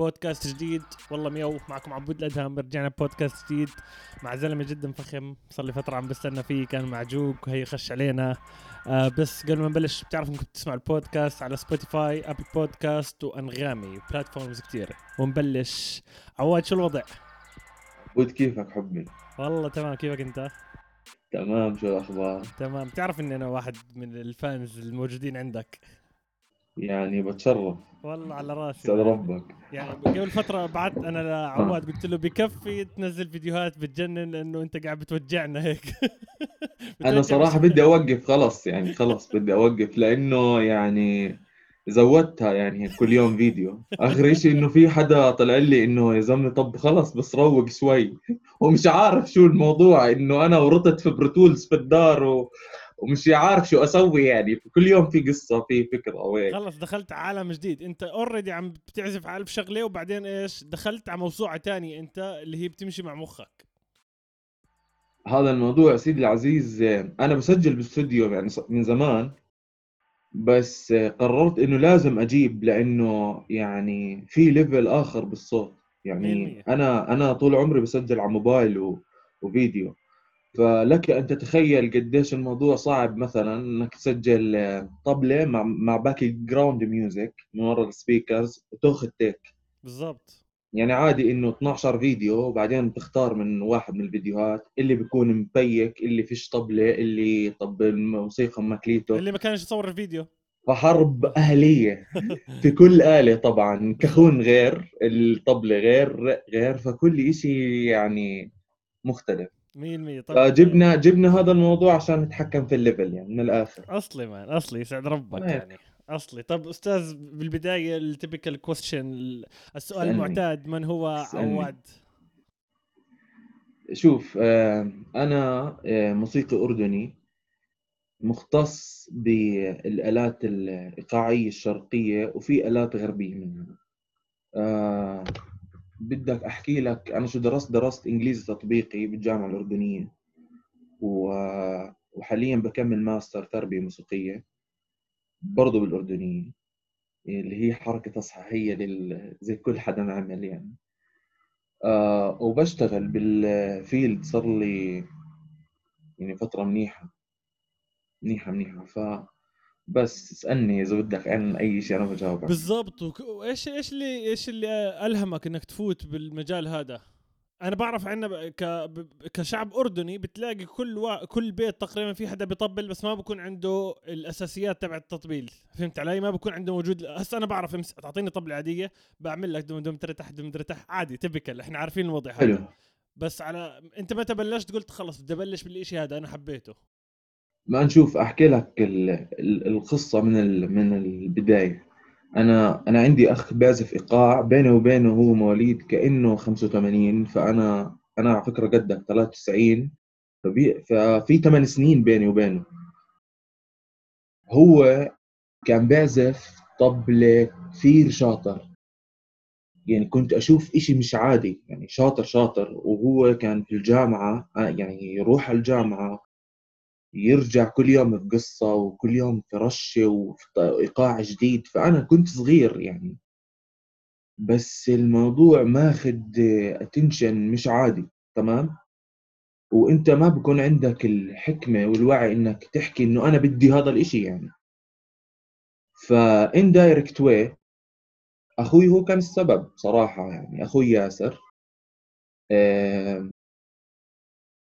بودكاست جديد. والله ميو معكم عبود الأدهم رجعنا بودكاست جديد. مع زلمة جدا فخم صار لي فترة عم بستنى فيه كان معجوق وهي خش علينا. آه بس قبل ما نبلش بتعرف انكم تسمعوا البودكاست على سبوتيفاي ابل بودكاست وأنغامي platforms كثيره ونبلش. عواد شو الوضع؟ عبود كيفك حبي؟ والله تمام. كيفك أنت؟ تمام. شو الأخبار؟ تمام. بتعرف إني أنا واحد من ال fans الموجودين عندك. يعني بتشرف. والله على راسي سعد ربك. يعني قبل فترة بعت أنا لعواد قلت له بكفي تنزل فيديوهات بتجنن لأنه أنت قاعد بتوجعنا هيك. أنا صراحة بدي أوقف خلص يعني خلص بدي أوقف لأنه يعني زودتها يعني كل يوم فيديو. آخر شيء إنه في حدا طلع لي إنه يا زلمة طب خلص بس روق شوي. ومش عارف شو الموضوع إنه أنا ورطت في Pro Tools في الدار و... ومش عارف شو أسوي يعني. كل يوم في قصة في فكرة وهيك. خلص دخلت عالم جديد. أنت already عم بتعزف على ألف شغلة وبعدين إيش؟ دخلت على موسوعة تانية أنت اللي هي بتمشي مع مخك. هذا الموضوع سيدي العزيز أنا بسجل باستوديو يعني من زمان. بس قررت إنه لازم أجيب لأنه يعني في level آخر بالصوت. يعني 100%. أنا أنا طول عمري بسجل على موبايل و... وفيديو. فلك أن تتخيل قديش الموضوع صعب مثلا إنك تسجل آه، طبلة مع مع background music من ورا ال speakers وتأخذ take بالضبط. يعني عادي إنه 12 فيديو وبعدين تختار من واحد من الفيديوهات اللي بيكون مبيك اللي فيش طبلة اللي طب الموسيقى ماكليته اللي ما كانش يصور الفيديو. فحرب أهلية. في كل آلة طبعا كخون غير الطبلة غير غير فكل إشي يعني مختلف. 100% طب فجبنا جبنا هذا الموضوع عشان نتحكم في ال level يعني من الآخر. أصلي man أصلي يسعد ربك هيك. يعني. أصلي. طب أستاذ بالبداية ال typical question السؤال اسألني. المعتاد من هو اسألني. عواد؟ شوف آه، أنا آه، موسيقي أردني مختص بالآلات الإيقاعية الشرقية وفي آلات غربية منها. آه، بدك أحكي لك أنا شو درست درست إنجليزي تطبيقي بالجامعة الأردنية و- وحاليا بكمل ماستر تربية موسيقية برضو بالأردنية اللي هي حركة تصحيحية لل... زي كل حدا عمل يعني. آه وبشتغل بال field صار لي يعني فترة منيحة منيحة منيحة. ف بس اسألني إذا بدك عن أي شيء أنا بجاوبك. بالضبط وايش إيش اللي إيش اللي ألهمك إنك تفوت بالمجال هذا؟ أنا بعرف ك ب- كشعب أردني بتلاقي كل وا... كل بيت تقريبا في حدا بيطبل بس ما بكون عنده الأساسيات تبع التطبيل. فهمت علي؟ ما بكون عنده موجود هسه أنا بعرف امس تعطيني طبلة عادية بعمل لك دم دم ترتح دم ترتح عادي تبكل إحنا عارفين الوضع حلو. هذا بس على أنت متى بلشت؟ قلت خلص بدي أبلش بالشيء هذا أنا حبيته. ما نشوف أحكي لك ال... ال- القصة من. من البداية أنا أنا عندي أخ بيعزف إيقاع بيني وبينه هو مواليد كأنه 85 فأنا أنا على فكرة قدك 93 فبي... ففي 8 سنين بيني وبينه هو كان بيعزف طبلة كثير شاطر يعني كنت أشوف إشي مش عادي يعني شاطر شاطر وهو كان في الجامعة آه، يعني يروح الجامعة يرجع كل يوم في قصة وكل يوم في رشة وفي إيقاع جديد. فأنا كنت صغير يعني. بس الموضوع ماخد attention مش عادي تمام؟ وإنت ما بكون عندك الحكمة والوعي إنك تحكي إنه أنا بدي هذا الإشي يعني. ف indirect way أخوي هو كان السبب صراحة يعني أخوي ياسر.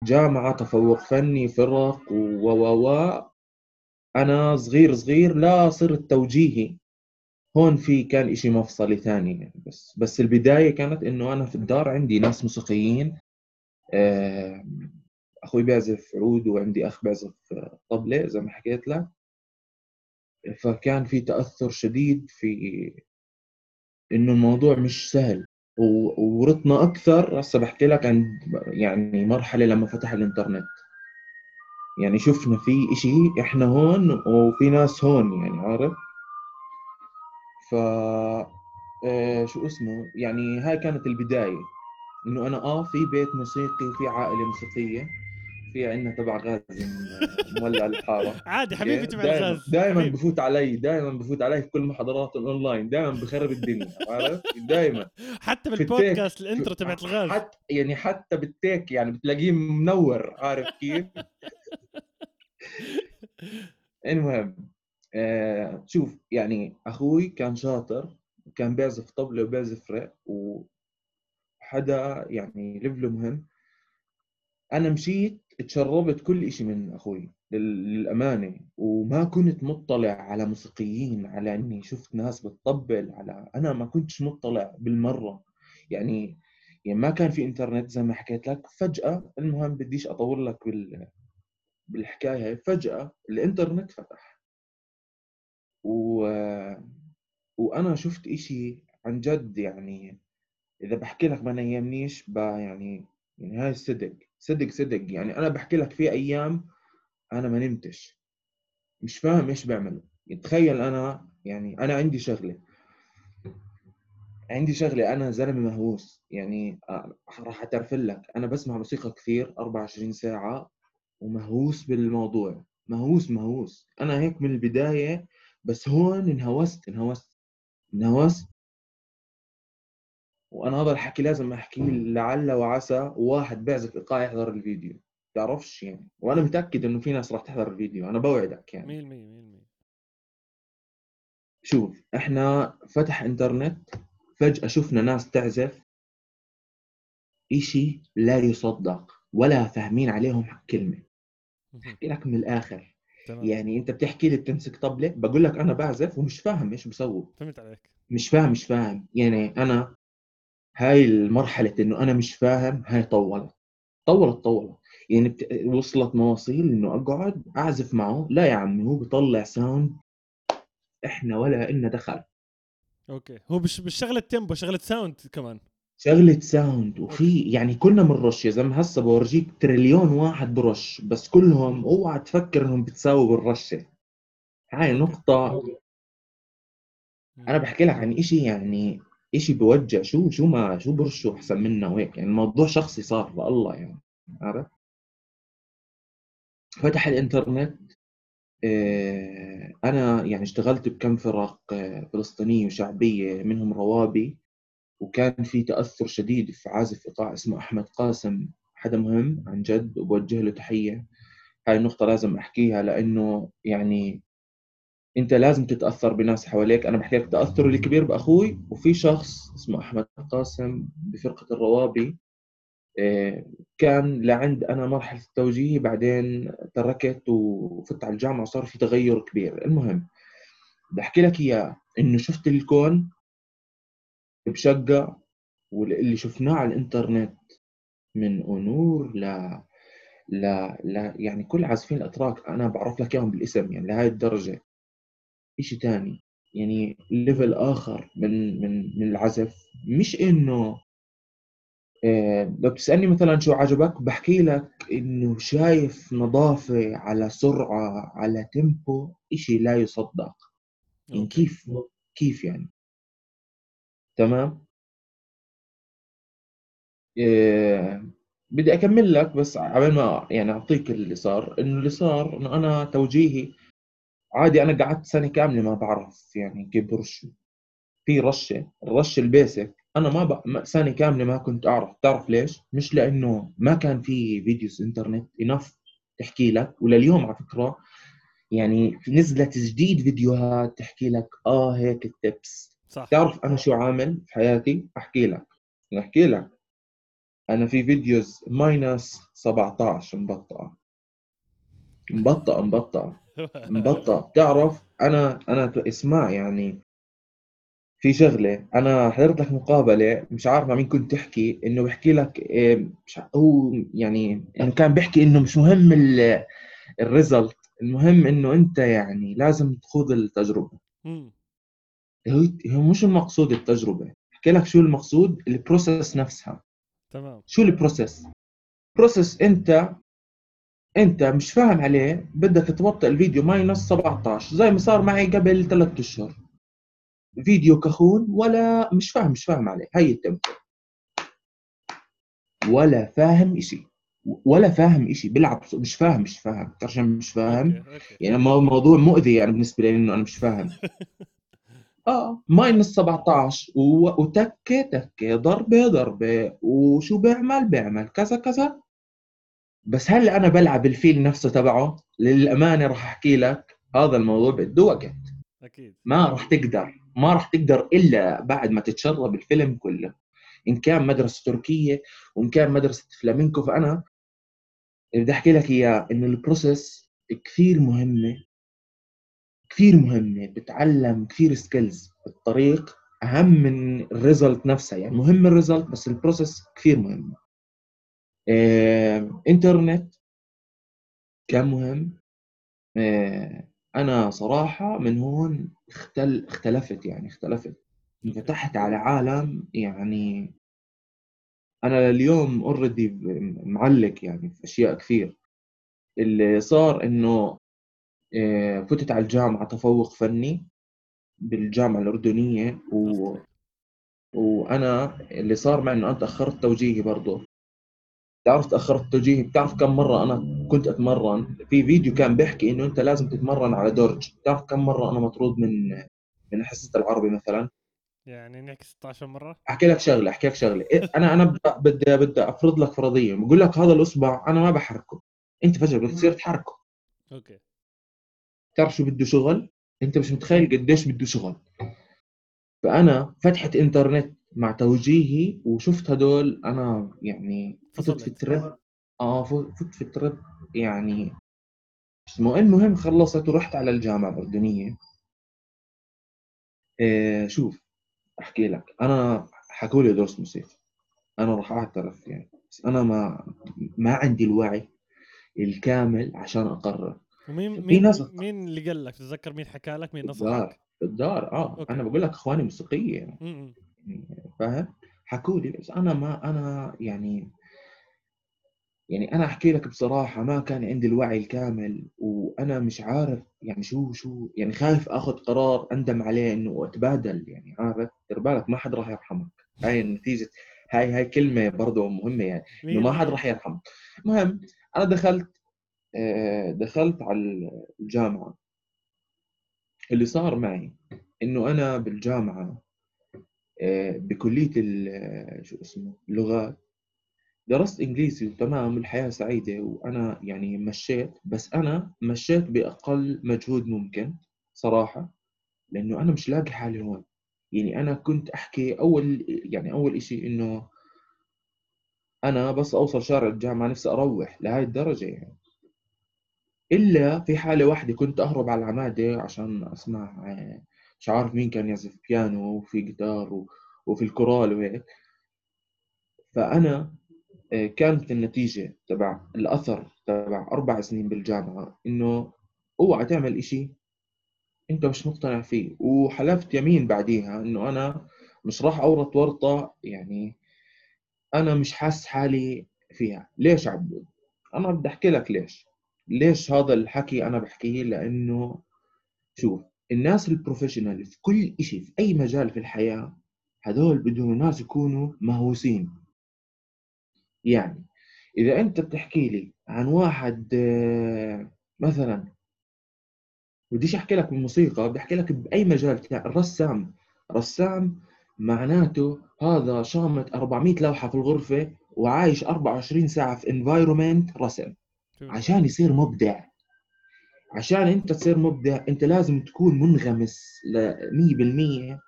جامعة تفوق فني فرق و و أنا صغير صغير لا صرت توجيهي هون في كان إشي مفصلي ثاني يعني بس بس البداية كانت إنه أنا في الدار عندي ناس موسيقيين. آه، أخوي بيعزف عود وعندي أخ بيعزف طبلة زي ما حكيت لك. فكان في تأثر شديد في إنه الموضوع مش سهل. وورطنا أكثر هسه بحكي لك عن يعني مرحلة لما فتح الإنترنت. يعني شفنا في إشي إحنا هون وفي ناس هون يعني عارف؟ ف آه، شو اسمه؟ يعني هاي كانت البداية. إنه أنا آه في بيت موسيقي وفي عائلة موسيقية. في عندنا تبع غاز مولع الحارة. عادي حبيبي تبع دائما الغاز دائما. بفوت علي دائما بفوت علي في كل محاضرات الأونلاين دائما بخرب الدنيا عارف؟ دائما حتى بالبودكاست ال intro تبعت الغاز. حتى يعني حتى بالتيك يعني بتلاقيه منور عارف كيف؟ المهم آه شوف يعني أخوي كان شاطر كان بيعزف طبلة وبيعزف رق وحدا يعني level ه مهم. أنا مشيت تشربت كل إشي من أخوي لل- للأمانة وما كنت مطلع على موسيقيين على إني شفت ناس بتطبل على أنا ما كنتش مطلع بالمرة. يعني يعني ما كان في إنترنت زي ما حكيت لك. فجأة المهم بديش أطول لك بال بالحكاية هاي. فجأة الإنترنت فتح. و... وأنا شفت إشي عن جد يعني إذا بحكي لك ما نيمنيش. يعني يعني هاي صدق صدق صدق. يعني أنا بحكي لك في أيام أنا ما نمتش. مش فاهم إيش بعمل تخيل أنا يعني أنا عندي شغلة. عندي شغلة أنا زلمة مهووس. يعني آه، راح أترفل لك. أنا بسمع موسيقى كثير 24 ساعة ومهووس بالموضوع. مهووس مهووس. أنا هيك من البداية بس هون انهوست انهوست. انهوست. وأنا هذا الحكي لازم احكيه لعل وعسى واحد بيعزف إيقاع يحضر الفيديو. تعرفش يعني؟ وأنا متأكد إنه في ناس راح تحضر الفيديو. أنا بوعدك يعني. 100% 100% شوف إحنا فتح إنترنت فجأة شفنا ناس تعزف. إشي لا يصدق ولا فاهمين عليهم كلمة. أحكي لك من الآخر. تمام. يعني أنت بتحكي لي بتمسك طبلة بقول لك أنا بعزف ومش فاهم إيش بسوي. فهمت عليك. مش فاهم مش فاهم. يعني أنا هاي المرحلة إنه أنا مش فاهم هاي طولت طولت طولت. يعني بت... وصلت مواصيل إنه أقعد أعزف معه. لا يا عمي هو بيطلع ساوند إحنا ولا إلنا دخل. okay. هو مش مش شغلة tempo شغلة sound كمان. شغلة sound وفي يعني كنا بنرش يا زلمة. هسه بورجيك تريليون واحد برش بس كلهم أوعى تفكر إنهم بتساووا بالرشة. هاي نقطة. أنا بحكي لك عن إشي يعني إشي بوجع شو شو ما شو برشوا أحسن منا وهيك. يعني الموضوع شخصي صار لله يعني عارف فتح الإنترنت آه، أنا يعني اشتغلت بكم فرق آه، فلسطينية وشعبية منهم روابي وكان في تأثر شديد في عازف إيقاع اسمه أحمد قاسم حدا مهم عن جد وبوجه له تحية. هاي النقطة لازم أحكيها لأنه يعني أنت لازم تتأثر بناس حواليك. أنا بحكي لك تأثري الكبير بأخوي وفي شخص اسمه أحمد قاسم بفرقة الروابي. آه، كان لعند أنا مرحلة التوجيهي بعدين تركت وفت على الجامعة وصار في تغير كبير. المهم بحكي لك إياه إنه شفت الكون بشقة واللي شفناه على الإنترنت من أنور ل ل ل يعني كل عازفين الأتراك أنا بعرف لك إياهم بالاسم يعني لهاي الدرجة. إشي تاني. يعني ليفل آخر من من من العزف. مش إنه آه، لو بتسألني مثلا شو عجبك بحكي لك إنه شايف نظافة على سرعة على تيمبو إشي لا يصدق. يعني. كيف؟ كيف يعني؟ تمام؟ إيه بدي أكمل لك بس عبال ما يعني أعطيك اللي صار. إنه اللي صار إنه أنا توجيهي عادي أنا قعدت سنة كاملة ما بعرف يعني كيف برش. في رشه الرش ال basic. أنا ما, ب... ما سنة كاملة ما كنت أعرف. تعرف ليش؟ مش لأنه ما كان في فيديوز إنترنت enough تحكي لك. ولليوم على فكرة يعني نزلت جديد فيديوهات تحكي لك آه هيك ال tips. صح. تعرف أنا شو عامل في حياتي؟ أحكي لك. أحكي لك. أنا في فيديوز minus 17 مبطئة. مبطئه مبطئه مبطئه تعرف أنا أنا اسمع يعني في شغلة أنا حضرت لك مقابلة مش عارف مع مين كنت تحكي إنه بحكي لك إيه، مش هو يعني إنه كان بيحكي إنه مش مهم ال result المهم إنه أنت يعني لازم تخوض التجربة. هو مش المقصود التجربة. بحكي لك شو المقصود ال process نفسها. تمام. شو ال process process أنت انت مش فاهم عليه بدك تبطئ الفيديو minus 17 زي ما صار معي قبل ثلاثة أشهر. فيديو كخون ولا مش فاهم مش فاهم عليه. هي التمثيل. ولا فاهم إشي. ولا فاهم إشي بيلعب مش فاهم مش فاهم. عشان مش فاهم؟ يعني مو- موضوع مؤذي يعني بالنسبة لي إنه أنا مش فاهم. آه ماينس 17 و- وتكة تكة ضربة ضربة وشو بيعمل؟ بيعمل كذا كذا. بس هل أنا بلعب الفيل نفسه تبعه؟ للأمانة راح أحكي لك هذا الموضوع بده وقت. أكيد. ما راح تقدر ما راح تقدر إلا بعد ما تتشرب الفيلم كله. إن كان مدرسة تركية وإن كان مدرسة فلامينكو فأنا اللي بدي أحكي لك إياه انه ال process كثير مهمة كثير مهمة بتعلم كثير skills بالطريق أهم من ال result نفسها يعني مهم ال result بس ال process كثير مهم. آه، إنترنت كان مهم. آه، أنا صراحة من هون اختل اختلفت يعني اختلفت. انفتحت على عالم يعني أنا اليوم اوريدي معلق يعني في أشياء كثير. اللي صار إنه آه، فتت على الجامعة تفوق فني بالجامعة الأردنية و... وأنا اللي صار معي إنه أنا تأخرت توجيهي برضه. تعرف تاخرت توجيهي بتعرف كم مرة أنا كنت أتمرن؟ في فيديو كان بيحكي إنه أنت لازم تتمرن على درج. بتعرف كم مرة أنا مطرود من من حصة العربي مثلا؟ يعني نحكي 16 مرة؟ أحكي لك شغلة أحكي لك شغلة. إيه، أنا أنا بدي بدي أفرض لك فرضية. بقول لك هذا الاصبع أنا ما بحركه. أنت فجأة بدك تصير تحركه. أوكي. تعرف شو بده شغل؟ أنت مش متخيل قديش بده شغل. فأنا فتحت إنترنت. مع توجيهي وشفت هدول أنا يعني فتت في. الترب آه ف- فت في الترب يعني اسمه المهم خلصت ورحت على الجامعة الأردنية. إيه شوف أحكي لك أنا حكوا لي درس موسيقى أنا راح أعترف يعني بس أنا ما ما عندي الوعي الكامل عشان أقرر. ومين مين ناس- مين اللي قال لك؟ تتذكر مين حكى لك مين نصحك؟ بالدار آه أوكي. أنا بقول لك أخواني موسيقية يعني. م-م. فاهم حكوا لي بس أنا ما أنا يعني يعني أنا أحكي لك بصراحة ما كان عندي الوعي الكامل وأنا مش عارف يعني شو شو يعني خايف آخذ قرار أندم عليه إنه أتبادل يعني عارف دير بالك ما حد راح يرحمك هاي نتيجه هاي هاي كلمة برضه مهمة يعني إنه ما حد؟ راح يرحمك المهم أنا دخلت آه، دخلت على الجامعة اللي صار معي إنه أنا بالجامعة بكلية ال- شو اسمه اللغات درست إنجليزي وتمام الحياة سعيدة وأنا يعني مشيت بس أنا مشيت بأقل مجهود ممكن صراحة لأنه أنا مش لاقي حالي هون. يعني أنا كنت أحكي أول يعني أول إشي إنه أنا بس أوصل شارع الجامعة نفسي أروح لهي الدرجة يعني. إلا في حالة واحدة كنت أهرب على العمادة عشان أسمع آه، مش عارف مين كان يعزف بيانو وفي جيتار و- وفي الكورال وهيك. فأنا آه، كانت النتيجة تبع الأثر تبع أربع سنين بالجامعة إنه أوعى تعمل إشي أنت مش مقتنع فيه. وحلفت يمين بعديها إنه أنا مش راح أورط ورطة يعني أنا مش حاسس حالي فيها. ليش عبود؟ أنا بدي أحكي لك ليش. ليش هذا الحكي أنا بحكيه؟ لأنه شوف الناس البروفيشنال في كل إشي في أي مجال في الحياة هذول بدهم ناس يكونوا مهووسين. يعني إذا أنت بتحكي لي عن واحد آه، مثلا بديش أحكي لك بالموسيقى بدي أحكي لك بأي مجال الرسام. رسام معناته هذا شامت 400 لوحة في الغرفة وعايش 24 ساعة في environment رسم. عشان يصير مبدع. عشان انت تصير مبدع انت لازم تكون منغمس ل 100%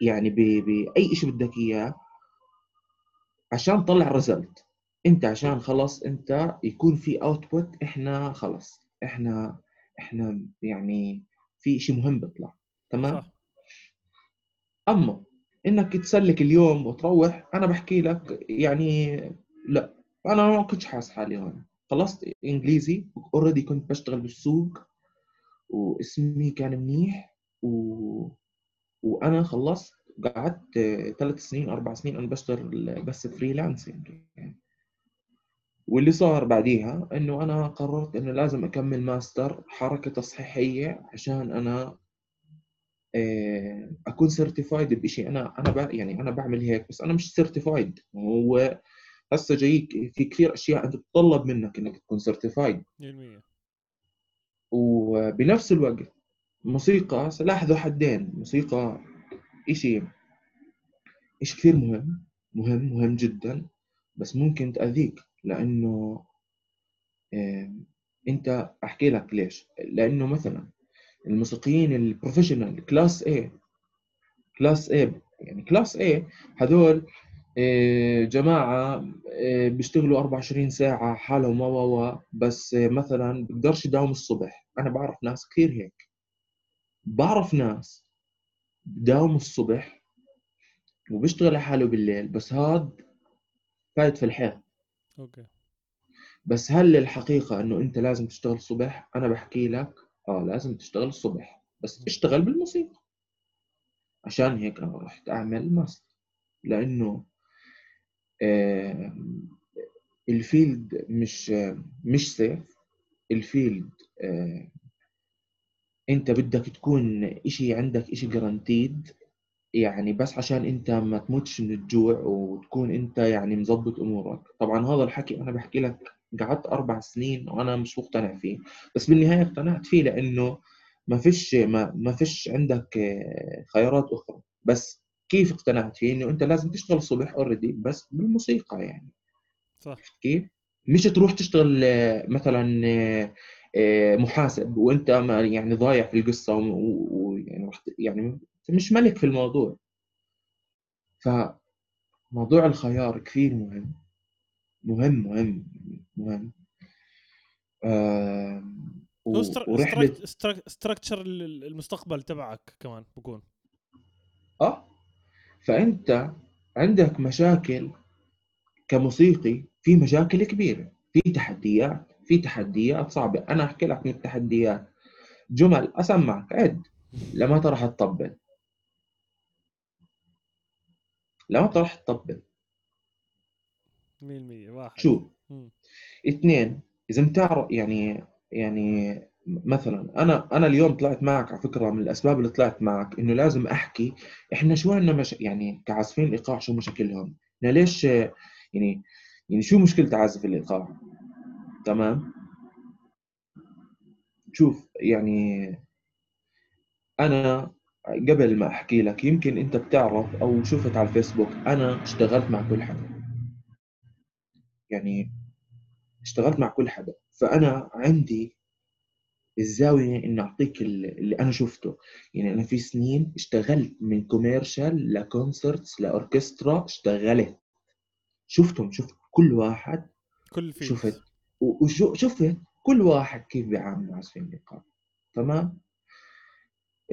يعني ب- باي شيء بدك إياه عشان تطلع result انت عشان خلص انت يكون في output إحنا خلص. إحنا إحنا يعني في شيء مهم بيطلع. تمام؟ صح. أما إنك تسلك اليوم وتروح أنا بحكي لك يعني لا أنا ما كنتش حاسس حالي هون. خلصت إنجليزي already كنت بشتغل بالسوق واسمي كان منيح و... وأنا خلصت قعدت ثلاث سنين أربع سنين أنا بشتغل بس freelancing يعني واللي صار بعديها إنه أنا قررت إنه لازم أكمل ماستر حركة تصحيحية عشان أنا آه، أكون certified بشيء أنا أنا. يعني أنا بعمل هيك بس أنا مش certified هو هسه جايك في كثير أشياء أنت بتطلب منك إنك تكون certified 100% وبنفس الوقت موسيقى سلاح ذو حدين موسيقى إشي إشي كثير مهم مهم مهم جدا بس ممكن تأذيك لأنه أنت أحكي لك ليش. لأنه مثلا الموسيقيين ال professional class A class A يعني class A هذول آه، جماعة آه، بيشتغلوا 24 ساعة حالهم و بس مثلا بقدرش يداوم الصبح. أنا بعرف ناس كثير هيك. بعرف ناس بداوم الصبح وبيشتغل حاله بالليل بس هاد فايت في الحيط. okay. بس هل الحقيقة إنه أنت لازم تشتغل الصبح أنا بحكي لك آه لازم تشتغل الصبح بس اشتغل بالموسيقى. عشان هيك أنا رحت أعمل ماستر. لأنه ال field مش مش safe ال field آه انت بدك تكون إشي عندك إشي guaranteed يعني بس عشان انت ما تموتش من الجوع وتكون انت يعني مظبط أمورك. طبعا هذا الحكي أنا بحكي لك قعدت أربع سنين وأنا مش مقتنع فيه. بس بالنهاية اقتنعت فيه لأنه ما فيش ما, ما فيش عندك خيارات أخرى. بس كيف اقتنعت فيه؟ إنه أنت لازم تشتغل الصبح اوريدي بس بالموسيقى يعني. صح. كيف؟ مش تروح تشتغل مثلا آه، محاسب وأنت يعني ضايع في القصة ويعني يعني مش ملك في الموضوع. فموضوع الخيار كثير مهم. مهم مهم مهم. آه و... ورحلة ستراكتشر المستقبل تبعك كمان بكون. آه. فأنت عندك مشاكل كموسيقي في مشاكل كبيرة في تحديات في تحديات صعبة. أنا أحكي لك من التحديات. جمل أسمعك. عد. لما راح تطبل. لما راح تطبل. 100% واحد. شو؟ اثنين إذا بتعرف يعني يعني مثلا أنا أنا اليوم طلعت معك على فكرة من الأسباب اللي طلعت معك إنه لازم أحكي إحنا شو عندنا مش... يعني كعازفين الايقاع شو مشاكلهم؟ إحنا ليش يعني يعني شو مشكلة عازف الإيقاع؟ تمام شوف يعني أنا قبل ما أحكي لك يمكن أنت بتعرف أو شفت على الفيسبوك أنا اشتغلت مع كل حدا يعني اشتغلت مع كل حدا فأنا عندي الزاوية اني أعطيك اللي أنا شفته. يعني أنا في سنين اشتغلت من commercial ل concerts لأوركسترا اشتغلت. شفتهم شفت كل واحد. كل فيلم. شفت. وشفت كل واحد كيف بيعامل عازفين الايقاع تمام؟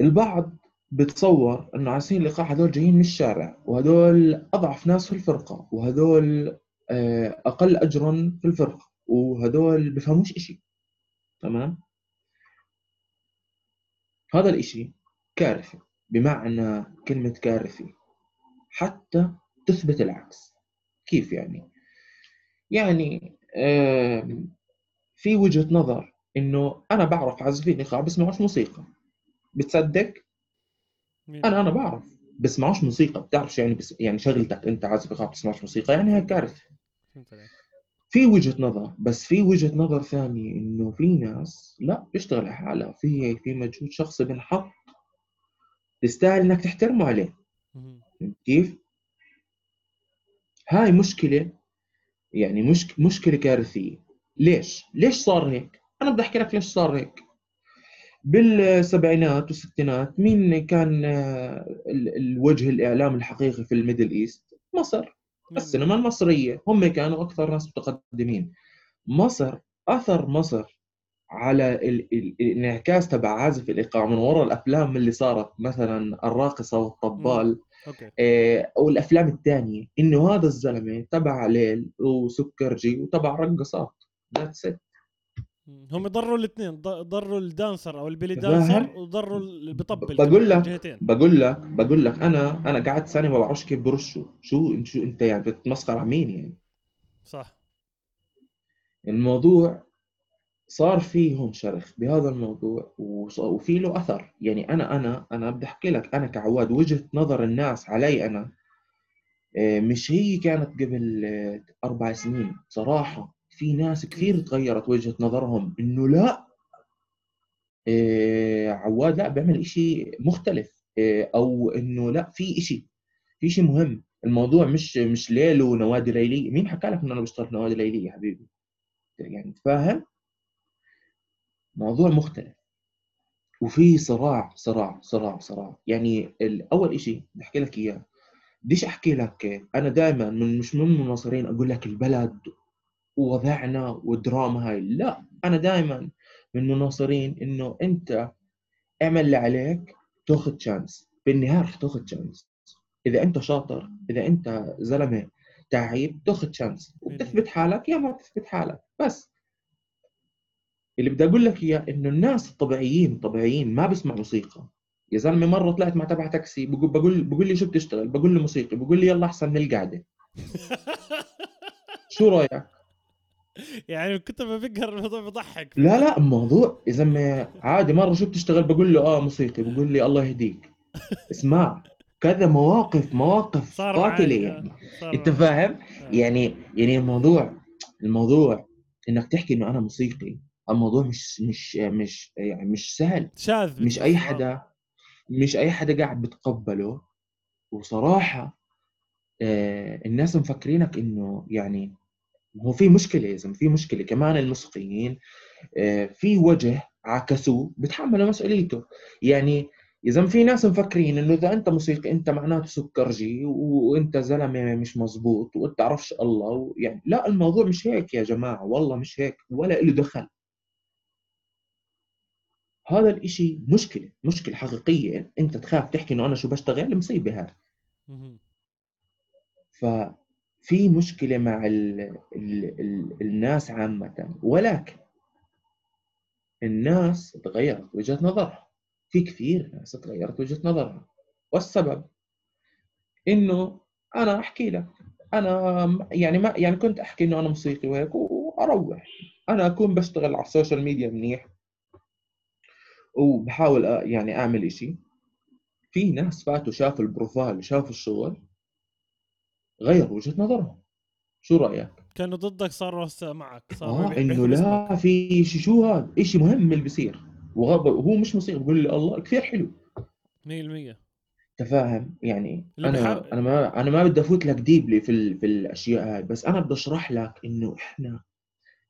البعض بتصور إنه عازفين الايقاع هذول جايين من الشارع وهذول أضعف ناس في الفرقة وهذول آه، أقل اجرا في الفرقة وهذول بفهموش إشي. تمام؟ هذا الإشي كارثي بمعنى كلمة كارثي. حتى تثبت العكس. كيف يعني؟ يعني في وجهة نظر إنه أنا بعرف عازفين ايقاع بسمعوش موسيقى. بتصدق؟ أنا أنا بعرف بسمعوش موسيقى. بتعرف يعني بس يعني شغلتك أنت عازف ايقاع بتسمعوش موسيقى؟ يعني هي كارثه في وجهة نظر بس في وجهة نظر ثانية إنه في ناس لا بيشتغل حالها في في مجهود شخصي بنحط تستاهل إنك تحترمه عليه كيف؟ هاي مشكلة يعني مش مشكلة كارثية ليش؟ ليش صار هيك؟ أنا بدي أحكي لك ليش صار هيك بالسبعينات والستينات مين كان آه، الوجه الإعلام الحقيقي في ال Middle East؟ مصر السينما المصرية هم كانوا أكثر ناس متقدمين. مصر أثر مصر على الانعكاس تبع عازف الإيقاع من وراء الأفلام اللي صارت مثلا الراقصة والطبال okay. آه والأفلام الثانية. إنه هذا الزلمة تبع ليل وسكرجي وتبع رقصات. that's it هم ضروا الاثنين ضروا ال dancer أو ال belly dancer وضروا اللي بيطبل بقول لك بقول لك بقول لك أنا أنا قعدت سنه ما بعرفش كيف برشوا شو شو أنت يعني بتتمسخر على مين يعني؟ صح. الموضوع صار فيهم شرخ بهذا الموضوع وفي له أثر. يعني أنا أنا أنا بدي أحكي لك أنا كعواد وجهة نظر الناس علي أنا آه، مش هي كانت قبل آه، أربع سنين. صراحة في ناس كثير تغيرت وجهة نظرهم إنه لا آه، عواد لا بيعمل إشي مختلف أو إنه لا في إشي في شيء مهم. الموضوع مش مش ليل ونوادي ليلية. مين حكى لك إنه أنا بشتغل في نوادي ليلية يا حبيبي؟ يعني تفاهم موضوع مختلف. وفي صراع صراع صراع صراع. يعني أول شيء بحكي لك إياه. بديش أحكي لك أنا دائما من مش من المناصرين أقول لك البلد ووضعنا والدراما هاي. لا أنا دائما من مناصرين إنه أنت اعمل اللي عليك تاخذ شانس بالنهاية رح تاخذ شانس إذا أنت شاطر إذا أنت زلمة تعيب تاخذ شانس وبتثبت حالك يا ما تثبت حالك. بس اللي بدي أقول لك إياه إنه الناس الطبيعيين الطبيعيين ما بيسمع موسيقى. يا زلمة مرة طلعت مع تبع تاكسي بقول بقول بقول لي شو بتشتغل؟ بقول له موسيقي بقول لي يلا أحسن من القعدة. شو رأيك؟ يعني كنت بفكر الموضوع بضحك لا لا الموضوع يا زلمه عادي مرة شو بتشتغل بقول له آه موسيقي بقول لي الله يهديك. اسمع كذا مواقف مواقف قاتلة يعني. أنت فاهم؟ آه. يعني يعني الموضوع الموضوع إنك تحكي إنه أنا موسيقي الموضوع مش مش مش يعني مش سهل. شاذ مش أي حدا مش أي حدا قاعد بتقبله. وصراحة آه الناس مفكرينك إنه يعني هو في مشكلة يا زلمة في مشكلة. كمان الموسيقيين آه في وجه عكسوه بتحملوا مسؤوليته. يعني زلمة في ناس مفكرين إنه إذا أنت موسيقي أنت معناته سكرجي وأنت زلمة مش مزبوط وانت تعرفش الله يعني لا الموضوع مش هيك يا جماعة والله مش هيك ولا له دخل. هذا الإشي مشكلة مشكلة حقيقية. أنت تخاف تحكي إنه أنا شو بشتغل؟ مصيبة هذا. ففي مشكلة مع ال ال ال الناس عامة. ولكن الناس تغيرت وجهة نظرها. في كثير ناس تغيرت وجهة نظرها. والسبب إنه أنا أحكي لك. أنا يعني ما يعني كنت أحكي إنه أنا موسيقي وهيك وأروح. أنا أكون بشتغل على السوشيال ميديا منيح وبحاول يعني أعمل إشي. في ناس فاتوا شافوا ال profile شافوا الشغل غيروا وجهة نظرهم. شو رأيك؟ كانوا ضدك صاروا معك صاروا آه إنه لا في شيء شو هذا؟ شيء مهم البصير وهو مش مصير بقول لي الله كثير حلو. 100% انت فاهم يعني أنا أنا ما أنا ما بدي أفوت لك deeply في في الأشياء هاي بس أنا بدي أشرح لك إنه إحنا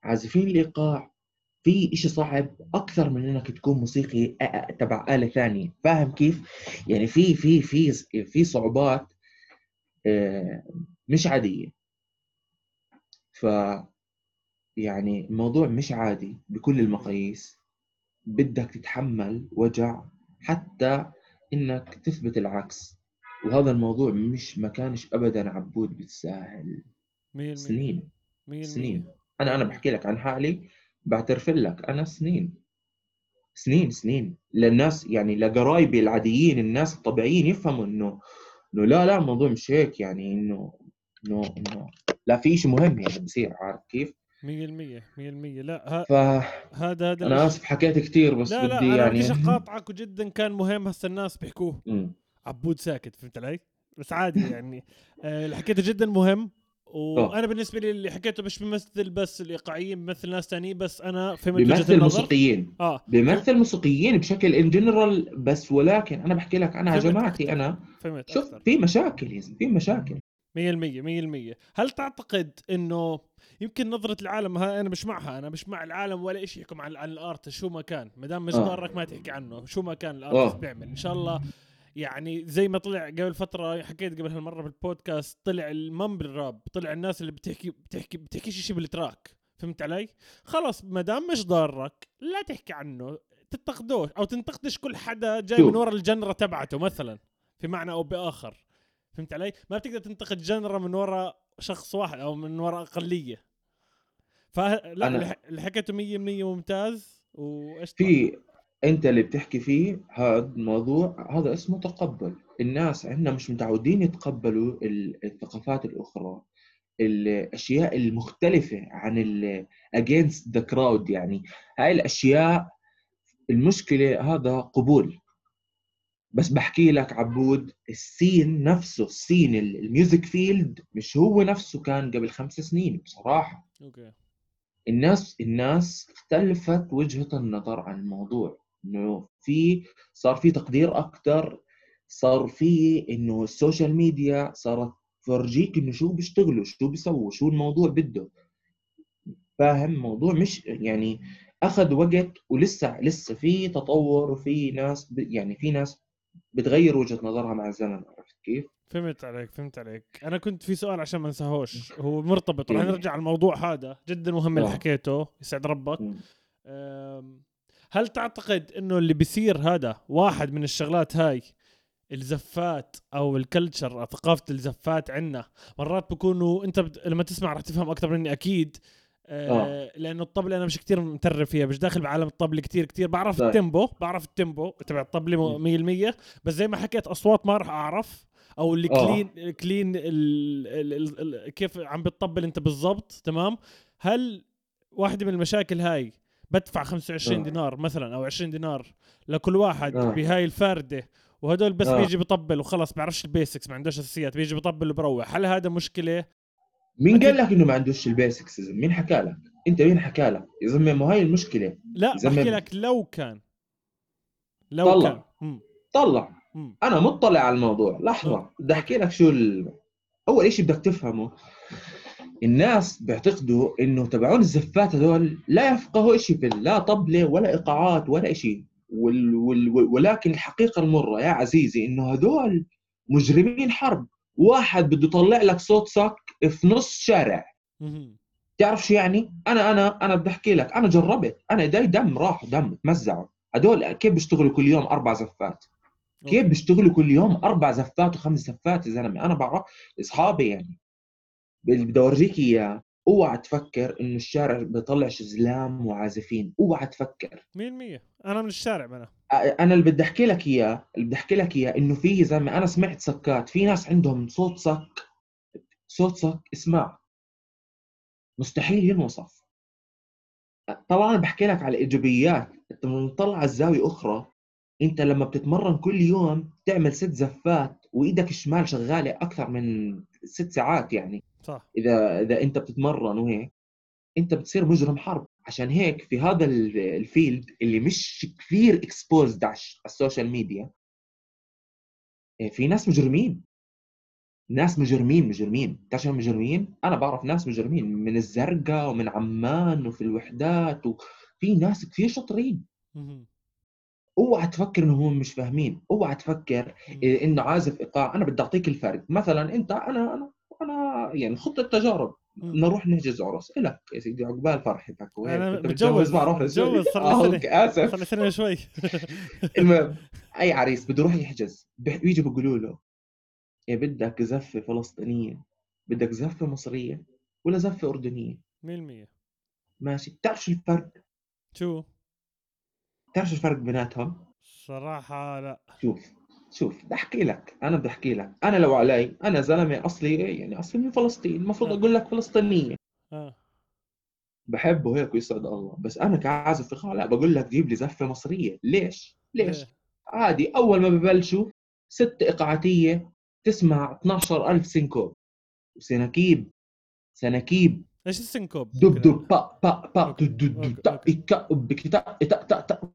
عازفين الايقاع في إشي صعب أكثر من إنك تكون موسيقي تبع آلة ثانية. فاهم كيف؟ يعني في في في في صعوبات مش عادية. ف يعني الموضوع مش عادي بكل المقاييس. بدك تتحمل وجع حتى إنك تثبت العكس. وهذا الموضوع مش ما كانش أبدا عبود بالساهل سنين. سنين. أنا أنا بحكي لك عن حالي بعترف لك أنا سنين. سنين سنين. للناس يعني لقرايبي العاديين الناس الطبيعيين يفهموا إنه إنه لا لا الموضوع مش هيك يعني إنه إنه إنه لا في شيء مهم يعني بصير عارف كيف؟ 100% 100% لا ها ف... هذا هذا أنا آسف حكيت كثير بس لا بدي لا يعني لا اقاطعك وجدا كان مهم هسه الناس بيحكوه. عبود ساكت فهمت علي؟ بس عادي يعني. آه، اللي حكيته جدا مهم. وأنا بالنسبة لي اللي حكيته مش بيمثل بس الإيقاعيين بيمثل ناس ثانيين بس أنا فهمت بيمثل موسيقيين. آه. بيمثل موسيقيين بشكل ان جنرال بس ولكن أنا بحكي لك أنا جماعتي أنا فهمت شوف في مشاكل يا في مشاكل. 100% 100% هل تعتقد إنه يمكن نظرة العالم هاي أنا مش معها أنا مش مع العالم ولا شيء يحكم عن, عن الأرت شو ما كان ما دام مش آه. ما تحكي عنه شو ما كان الأرت بيعمل. إن شاء الله يعني زي ما طلع قبل فترة حكيت قبل هالمرة بالبودكاست طلع الممبل راب طلع الناس اللي بتحكي بتحكي بتحكيش شيء بالتراك فهمت علي؟ خلاص ما دام مش ضارك لا تحكي عنه تنتقدوش أو تنتقدش كل حدا جاي من ورا الجنرة تبعته مثلا في معنى أو بآخر فهمت علي؟ ما بتقدر تنتقد جنرة من ورا شخص واحد أو من ورا أقلية فلا. اللي حكيته 100% ممتاز وإيش في أنت اللي بتحكي فيه هذا الموضوع هذا اسمه تقبل. الناس عندنا مش متعودين يتقبلوا الثقافات الأخرى. الأشياء المختلفة عن ال against the crowd يعني. هاي الأشياء المشكلة هذا قبول. بس بحكي لك عبود ال scene نفسه ال scene ال- ال music field مش هو نفسه كان قبل خمس سنين بصراحة. okay. الناس الناس اختلفت وجهة النظر عن الموضوع. إنه في صار في تقدير أكثر صار في إنه ال social media صارت تفرجيك إنه شو بيشتغلوا شو بيسووا شو الموضوع بده. فاهم؟ الموضوع مش يعني أخذ وقت ولسه لسه في تطور وفي ناس ب... يعني في ناس بتغير وجهة نظرها مع الزمن عرفت كيف؟ فهمت عليك فهمت عليك. أنا كنت في سؤال عشان ما انساهوش. هو مرتبط رح. نرجع على الموضوع هذا. جدا مهم اللي آه. حكيته يسعد ربك. هل تعتقد إنه اللي بيصير هذا واحد من الشغلات هاي الزفات أو ال culture ثقافة الزفات عندنا مرات بكونوا أنت بت... لما تسمع رح تفهم أكثر مني أكيد. آه لأنه الطبلة أنا مش كتير محترف فيها مش داخل بعالم الطبلة كتير كتير. بعرف طيب. ال tempo بعرف ال tempo تبع الطبلة م- 100% بس زي ما حكيت أصوات ما راح أعرف. أو اللي آه. clean clean ال ال ال ال كيف عم بتطبل أنت بالضبط تمام؟ هل واحدة من المشاكل هاي بدفع 25 آه. دينار مثلا أو 20 دينار لكل واحد آه. بهاي الفردة وهدول بس آه. بيجي بيطبل وخلص بيعرفش ال basics ما عندوش أساسيات بيجي بيطبل وبروح هل هذا مشكلة مين. قال لك إنه ما عندوش ال basics يا؟ مين حكى لك؟ أنت مين حكى لك؟ يا زلمة ما هاي المشكلة لا بحكي لك لو كان لو طلع. كان مم. طلع مم. أنا مطلع على الموضوع لحظة بدي أحكي لك شو ال... أول شيء بدك تفهمه الناس بيعتقدوا إنه تبعون الزفات هذول لا يفقهوا شيء في لا طبلة ولا إيقاعات ولا شيء وال... وال... وال- ولكن الحقيقة المرة يا عزيزي إنه هذول مجرمين حرب. واحد بده يطلع لك صوت صك في نص شارع. تعرف شو يعني؟ أنا أنا أنا بدي أحكي لك. أنا جربت. أنا إيدي دم راح دم تمزعوا. هدول كيف بيشتغلوا كل يوم أربع زفات؟ كيف. بيشتغلوا كل يوم أربع زفات وخمس زفات يا زلمة؟ أنا بعرف أصحابي يعني. اللي بدي اورجيك إياه. اوعى تفكر إنه الشارع بيطلع زلام وعازفين. اوعى تفكر. 100% أنا من الشارع أنا أنا اللي بدي أحكي لك إياه. اللي بدي أحكي لك إياه إنه في زلمة أنا سمعت سكات. في ناس عندهم صوت صك صوت صك اسمع. مستحيل ينوصف. طبعا بحكي لك على الإيجابيات. أنت لما تطلع على الزاويه أخرى. أنت لما بتتمرن كل يوم تعمل ست زفات وإيدك الشمال شغالة أكثر من ست ساعات يعني. صح. إذا إذا أنت بتتمرن وهيك أنت بتصير مجرم حرب. عشان هيك في هذا ال- ال field اللي مش كثير exposed على ال social media إيه، في ناس مجرمين. ناس مجرمين مجرمين. بتعرف شو مجرمين؟ أنا بعرف ناس مجرمين. من الزرقاء ومن عمان وفي الوحدات وفي ناس كثير شاطرين. اوعى تفكر انهم مش فاهمين. اوعى تفكر إنه عازف إيقاع. أنا بدي أعطيك الفرق. مثلا أنت أنا أنا أنا يعني خط التجارب مم. نروح نحجز عرس الك يا سيدي عقبال فرحتك وهيك أنا انت متجوز. عرفت شو؟ متجوز صار آه، لي أوكي، سنه آسف. صار لي سنة شوي. المهم أي عريس بده يروح يحجز. بيجوا بيقولوا له يا بدك زفة فلسطينية بدك زفة مصرية ولا زفة أردنية؟ 100% ماشي. بتعرف شو الفرق؟ شو؟ بتعرف شو الفرق بيناتهم؟ صراحة لا. شوف شوف بدي أحكي لك أنا بدي أحكي لك. أنا لو علي أنا زلمة أصلي يعني أصلي من فلسطين المفروض آه. أقول لك فلسطينية. آه. بحبه هيك ويسعد الله. بس أنا كعازف ايقاع لا بقول لك جيب لي زفة مصرية. ليش؟ ليش؟ ليه؟ عادي أول ما ببلشوا ست ايقاعاتيه تسمع 12000 سينكوب. وسناكيب سناكيب. إيش ال syncope دب دب با با با دب دب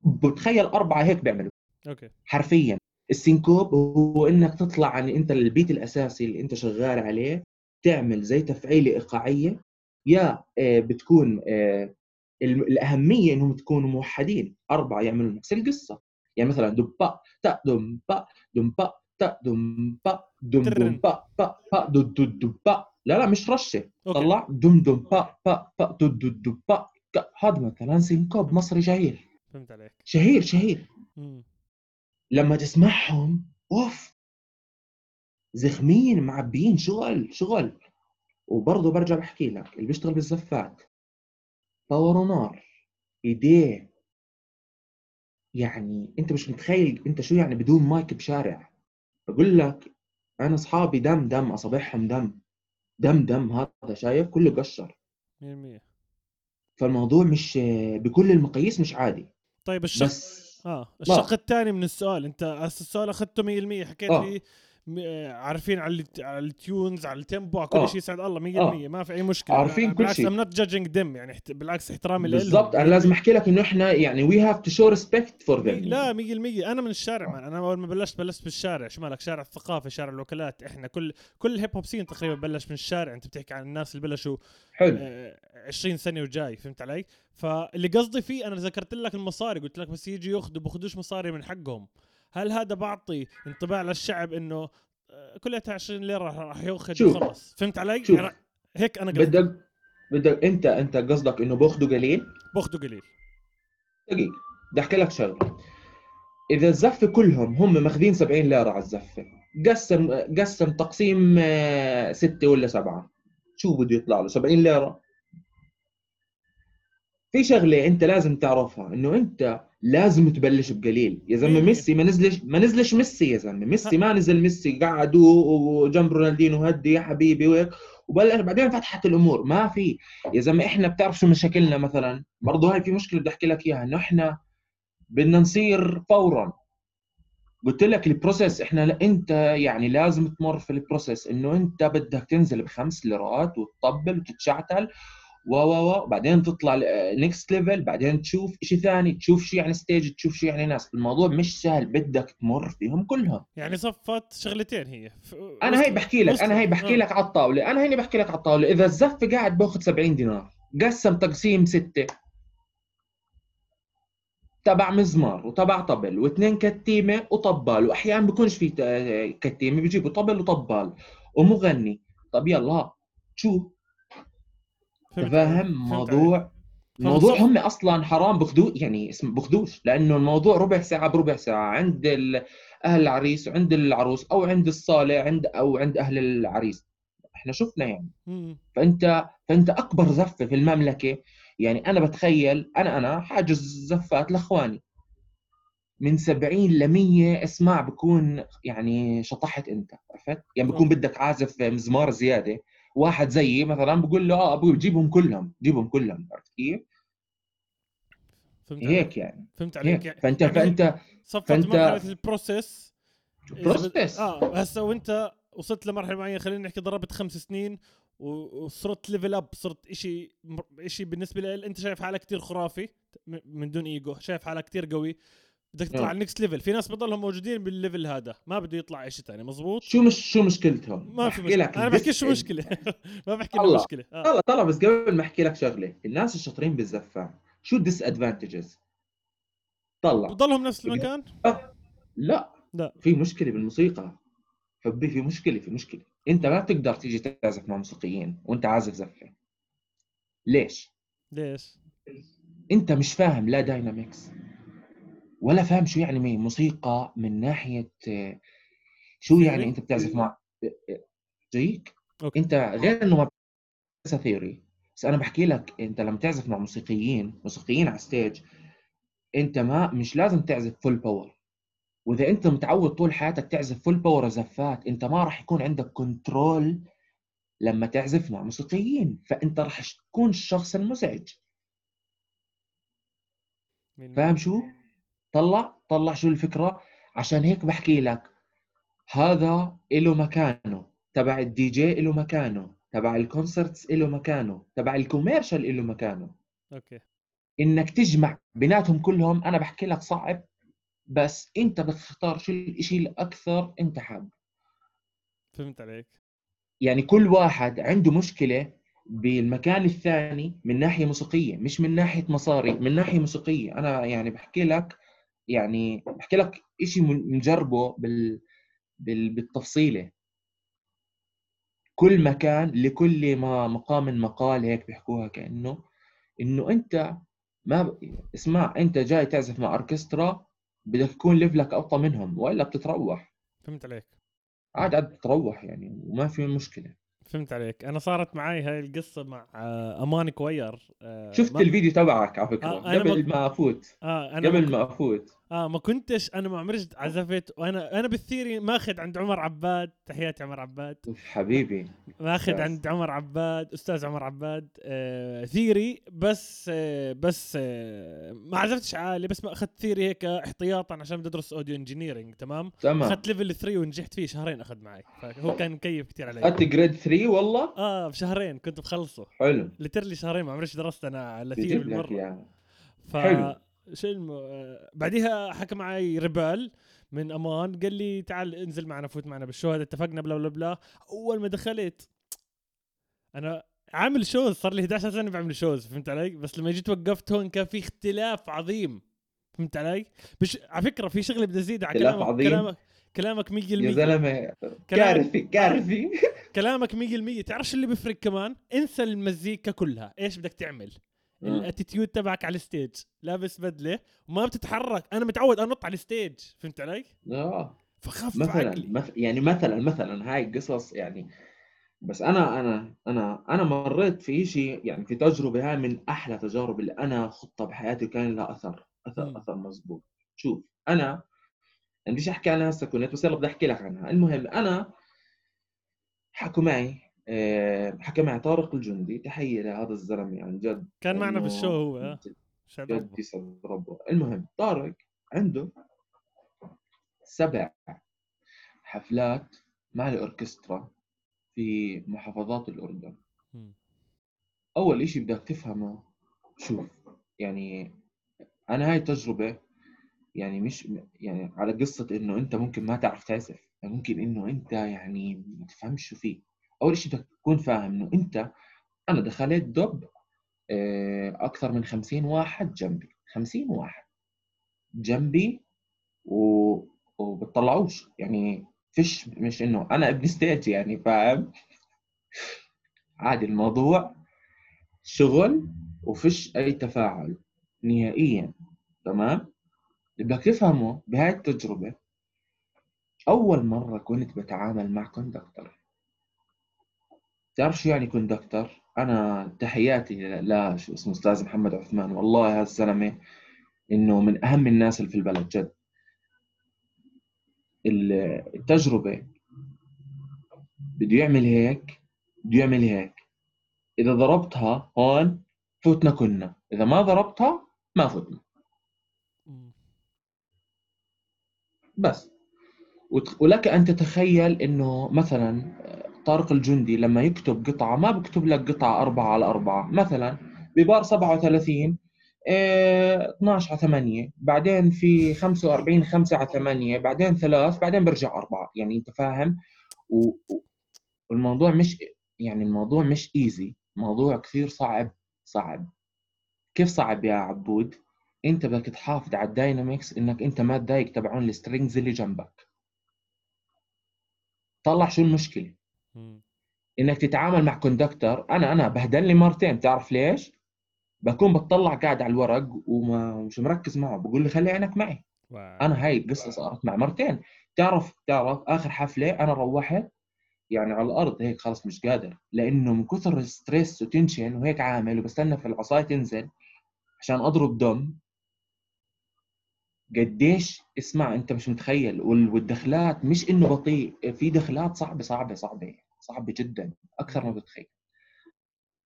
بتخيل أربعة هيك بيعملوا. okay. حرفيا. ال syncope هو إنك تطلع عن أنت ال beat الأساسي اللي أنت شغال عليه تعمل زي تفعيلة إيقاعية يا آه، بتكون آه، الأهمية إنهم تكونوا موحدين أربعة يعملوا نفس القصة. يعني مثلا دم با تا دم با دم با تا دم با دم دم ترن. با با با دو دو دو با لا لا مش رشة. طلع. دم دم با با با دو دو دو با ك- هذا مثلا syncope مصري شهير فهمت عليك. شهير شهير. لما تسمعهم أوف! زخمين معبيين شغل شغل. وبرضه برجع بحكي لك اللي بيشتغل بالزفات power ونار إيديه. يعني أنت مش متخيل أنت شو يعني بدون مايك بشارع. بقول لك أنا أصحابي دم دم أصابعهم دم. دم دم هذا شايف؟ كله قشر. 100% فالموضوع مش بكل المقاييس مش عادي. طيب الشخص بس آه الشق الثاني من السؤال انت السؤال أخذته 100% حكيت آه. لي عارفين على على ال tunes على ال tempo على كل آه. شيء يسعد الله 100% آه. ما في أي مشكلة. عارفين كل بالعكس شيء. ام not judging دم يعني بالعكس احترامي لهم. بالضبط أنا لازم أحكي لك إنه إحنا يعني we have to show respect for them لا 100% أنا من الشارع man. أنا أول ما بلشت بلشت بالشارع. شو مالك؟ شارع الثقافة شارع الوكالات. إحنا كل كل ال hip hop scene تقريبا بلش من الشارع. أنت بتحكي عن الناس اللي بلشوا حلو. آه، 20 سنة وجاي فهمت علي؟ فاللي قصدي فيه أنا ذكرت لك المصاري قلت لك بس يجي ياخذوا باخذوش مصاري من حقهم. هل هذا بعطي انطباع للشعب انه آه، كلها 20 ليرة راح ياخذ. وخلص فهمت علي؟ شوف. يعني هيك أنا قصدي. بدك بدك انت أنت قصدك إنه باخذوا قليل؟ باخذوا قليل. دقيقة بدي أحكي لك شغلة. إذا الزفة كلهم هم ماخذين 70 ليرة على الزفة قسم قسم تقسيم آه، ستة ولا سبعة. شو بده يطلع له؟ 70 ليرة. في شغلة أنت لازم تعرفها إنه أنت لازم تبلش بقليل. يا زلمة إيه. ميسي ما نزلش ما نزلش ميسي يا زلمة. ميسي ما نزل ميسي قعد و- وجنب رونالدينو هدي يا حبيبي وهيك وبلش بعدين فتحت الأمور. ما في. يا زلمة إحنا بتعرف شو مشاكلنا مثلا؟ برضه هاي في مشكلة بدي أحكي لك إياها. إنه إحنا بدنا نصير فورا. قلت لك ال process. إحنا لا- أنت يعني لازم تمر في ال process. إنه أنت بدك تنزل بخمس ليرات وتطبل وتتشعتل و و و بعدين تطلع next level بعدين تشوف شيء ثاني تشوف شيء يعني stage تشوف شيء يعني ناس. الموضوع مش سهل بدك تمر فيهم كلهم. يعني صفت شغلتين هي. ف- أنا هي بحكي لك. أنا هي بحكي آه. لك على الطاولة. أنا هيني بحكي لك على الطاولة. إذا الزف قاعد بأخذ 70 دينار قسم تقسيم ستة. تبع مزمار وتبع طبل واثنين كتيمة وطبال واحيانا بيكونش في ت- كتيمة بيجيبوا طبل وطبال. ومغني. طب يلا شو؟ عليك. موضوع الموضوع هم أصلا حرام بخدو يعني اسم بخدوش لأنه الموضوع ربع ساعة بربع ساعة عند أهل العريس وعند العروس أو عند الصالة عند أو عند أهل العريس إحنا شفنا يعني مم. فانت فأنت أكبر زفة في المملكة يعني أنا بتخيل أنا أنا حاجز زفات لإخواني من 70 ل 100 اسمع بكون يعني شطحت أنت عرفت؟ يعني بكون. بدك عازف مزمار زيادة واحد زيي مثلا بقول له آه أبوي جيبهم كلهم جيبهم كلهم عرفت كيف؟ فهمت هيك يعني فهمت عليك. هيك فانت يعني فانت صفت فأنت- مرحله ال process process آه هسه وأنت وصلت لمرحلة معينة خلينا نحكي ضربت خمس سنين وصرت level up صرت إشي إشي بالنسبة لي أنت شايف حالك كتير خرافي من دون إيجو شايف حالك كتير قوي. بدك تطلع. على ال next level في ناس بضلهم موجودين بال level هذا. ما بده يطلع اشي ثاني مزبوط؟ شو مش شو مشكلتهم؟ ما في مشكلة. لك أنا بحكي شو مشكلة. ما بحكي الله. مشكلة. آه. طلع طلع بس قبل ما أحكي لك شغلة الناس الشاطرين بالزفات شو ال disadvantages؟ طلع. بضلهم نفس المكان؟ لا. لا. في مشكلة بالموسيقى. حبي في مشكلة في مشكلة. أنت ما بتقدر تيجي تعزف مع موسيقيين وأنت عازف زفة. ليش؟ ليش؟ أنت مش فاهم لا dynamics ولا فاهم شو يعني موسيقى من ناحية شو يعني؟ أنت بتعزف مع جيك؟ أوكي. أنت غير إنه ما theory بس أنا بحكي لك أنت لما تعزف مع موسيقيين موسيقيين على stage أنت ما مش لازم تعزف full power وإذا أنت متعود طول حياتك تعزف full power زفات أنت ما راح يكون عندك control لما تعزف مع موسيقيين فأنت راح تكون الشخص المزعج. فاهم شو؟ طلع طلع شو الفكرة؟ عشان هيك بحكي لك. هذا له مكانه تبع الدي جي له مكانه تبع ال concerts له مكانه تبع ال commercial له مكانه. okay. إنك تجمع بيناتهم كلهم أنا بحكي لك صعب بس أنت بدك تختار شو الشيء الأكثر أنت حابه فهمت عليك. يعني كل واحد عنده مشكلة بالمكان الثاني من ناحية موسيقية مش من ناحية مصاري من ناحية موسيقية. أنا يعني بحكي لك يعني بحكي لك شيء مجربه بال... بال... بالتفصيلة. كل مكان لكل ما مقام مقال هيك بيحكوها كأنه إنه أنت ما ب... اسمع أنت جاي تعزف مع أوركسترا بدك يكون level ك أوطى منهم وإلا بتتروح. فهمت عليك. عاد عاد بتروح يعني وما في مشكلة. فهمت عليك. أنا صارت معي هاي القصة مع آه، أمان choir آه، شفت ما- الفيديو تبعك على فكرة. آه، أنا قبل ما- أفوت. آه أنا قبل ما أفوت. آه ما كنتش أنا ما عمري عزفت وأنا أنا بال theory ماخذ عند عمر عباد. تحياتي عمر عباد. حبيبي. ماخذ. عند عمر عباد أستاذ عمر عباد. آه theory بس آه بس آه ما عزفتش عالي بس ما أخذت theory هيك احتياطا عشان بدي ادرس audio engineering تمام؟ تمام. أخذت level 3 ونجحت فيه شهرين أخذ معي. فهو كان مكيف كثير علي. اخذت grade 3 والله؟ آه بشهرين كنت بخلصه. حلو. literally شهرين ما عمريش درست أنا على theory بالمرة. اياها ف حلو. شو الم... آه، بعديها حكى معي ريبال من أمان قال لي تعال انزل معنا فوت معنا بال show هذا اتفقنا بلا بلا بلا. أول ما دخلت أنا عامل shows صار لي 11 سنة بعمل shows فهمت علي؟ بس لما جيت وقفت هون كان في اختلاف عظيم فهمت علي؟ مش على فكرة في شغلة بدي ازيد على كلامك عظيم؟ كلامك كلامك 100% يا زلمة كارثي كارثي. كلامك 100% تعرف شو اللي بيفرق كمان؟ انسى المزيكا كلها. إيش بدك تعمل؟ ال attitude تبعك على ال stage. لابس بدلة وما بتتحرك. أنا متعود أنط على ال stage. فهمت علي؟ آه. فخف مثلا عقلي. يعني مثلا مثلا هاي قصص يعني. بس أنا أنا أنا أنا مريت في شيء يعني في تجربة هاي من أحلى تجارب اللي أنا خضتها بحياتي وكان لها أثر أثر مم. أثر مزبوط شوف أنا أنا بديش أحكي عنها هسه كنت بس يلا بدي أحكي لك عنها. المهم أنا حكوا معي آه، حكى معي طارق الجندي تحية لهذا الزلمة عن جد كان معنا بال show هو آه. جد. يسعد ربه المهم طارق عنده سبع حفلات مع الأوركسترا في محافظات الأردن مم. أول إشي بدك تفهمه شوف يعني أنا هاي تجربة يعني مش يعني على قصة إنه أنت ممكن ما تعرف تعزف ممكن إنه أنت يعني ما تفهمش شو فيه أول إشي بدك تكون فاهم إنه أنت أنا دخلت دب آه، أكثر من خمسين واحد جنبي خمسين واحد جنبي و... وبتطلعوش. يعني فيش مش إنه أنا ابن ستيج يعني فاهم؟ عادي الموضوع شغل وفيش أي تفاعل نهائيا تمام؟ اللي بدك تفهمه بهاي التجربة أول مرة كنت بتعامل مع كوندكتر تعرف شو يعني كوندكتر؟ أنا تحياتي لا- شو اسمه أستاذ محمد عثمان. والله هالزلمة إنه من أهم الناس اللي في البلد جد. ال- التجربة بده يعمل هيك بده يعمل هيك. إذا ضربتها هون فتنا كنا. إذا ما ضربتها ما فتنا. بس. ولك أن تتخيل إنه مثلا طارق الجندي لما يكتب قطعة ما بكتب لك قطعة أربعة على أربعة. مثلا ببار 37 آه، 12 على 8 بعدين في 45 5 على 8 بعدين ثلاث بعدين برجع أربعة. يعني أنت فاهم؟ والموضوع مش يعني الموضوع مش ايزي موضوع كثير صعب صعب. كيف صعب يا عبود؟ أنت بدك تحافظ على ال dynamics إنك أنت ما تضايق تبعون ال strings اللي جنبك. طلع شو المشكلة. إنك تتعامل مع conductor. أنا أنا بهدلني مرتين تعرف ليش؟ بكون بتطلع قاعد على الورق وما مش مركز معه. بقول لي خلي عينك معي. wow. أنا هاي القصة صارت مع مرتين. تعرف تعرف آخر حفلة أنا روحت يعني على الأرض هيك خلص مش قادر لأنه من كثر ال stress و tension وهيك عامل وبستنى في العصاية تنزل عشان أضرب دم. قديش اسمع أنت مش متخيل وال- والدخلات مش إنه بطيء في دخلات صعبة صعبة صعبة. صعبه جدا أكثر ما بتخيل.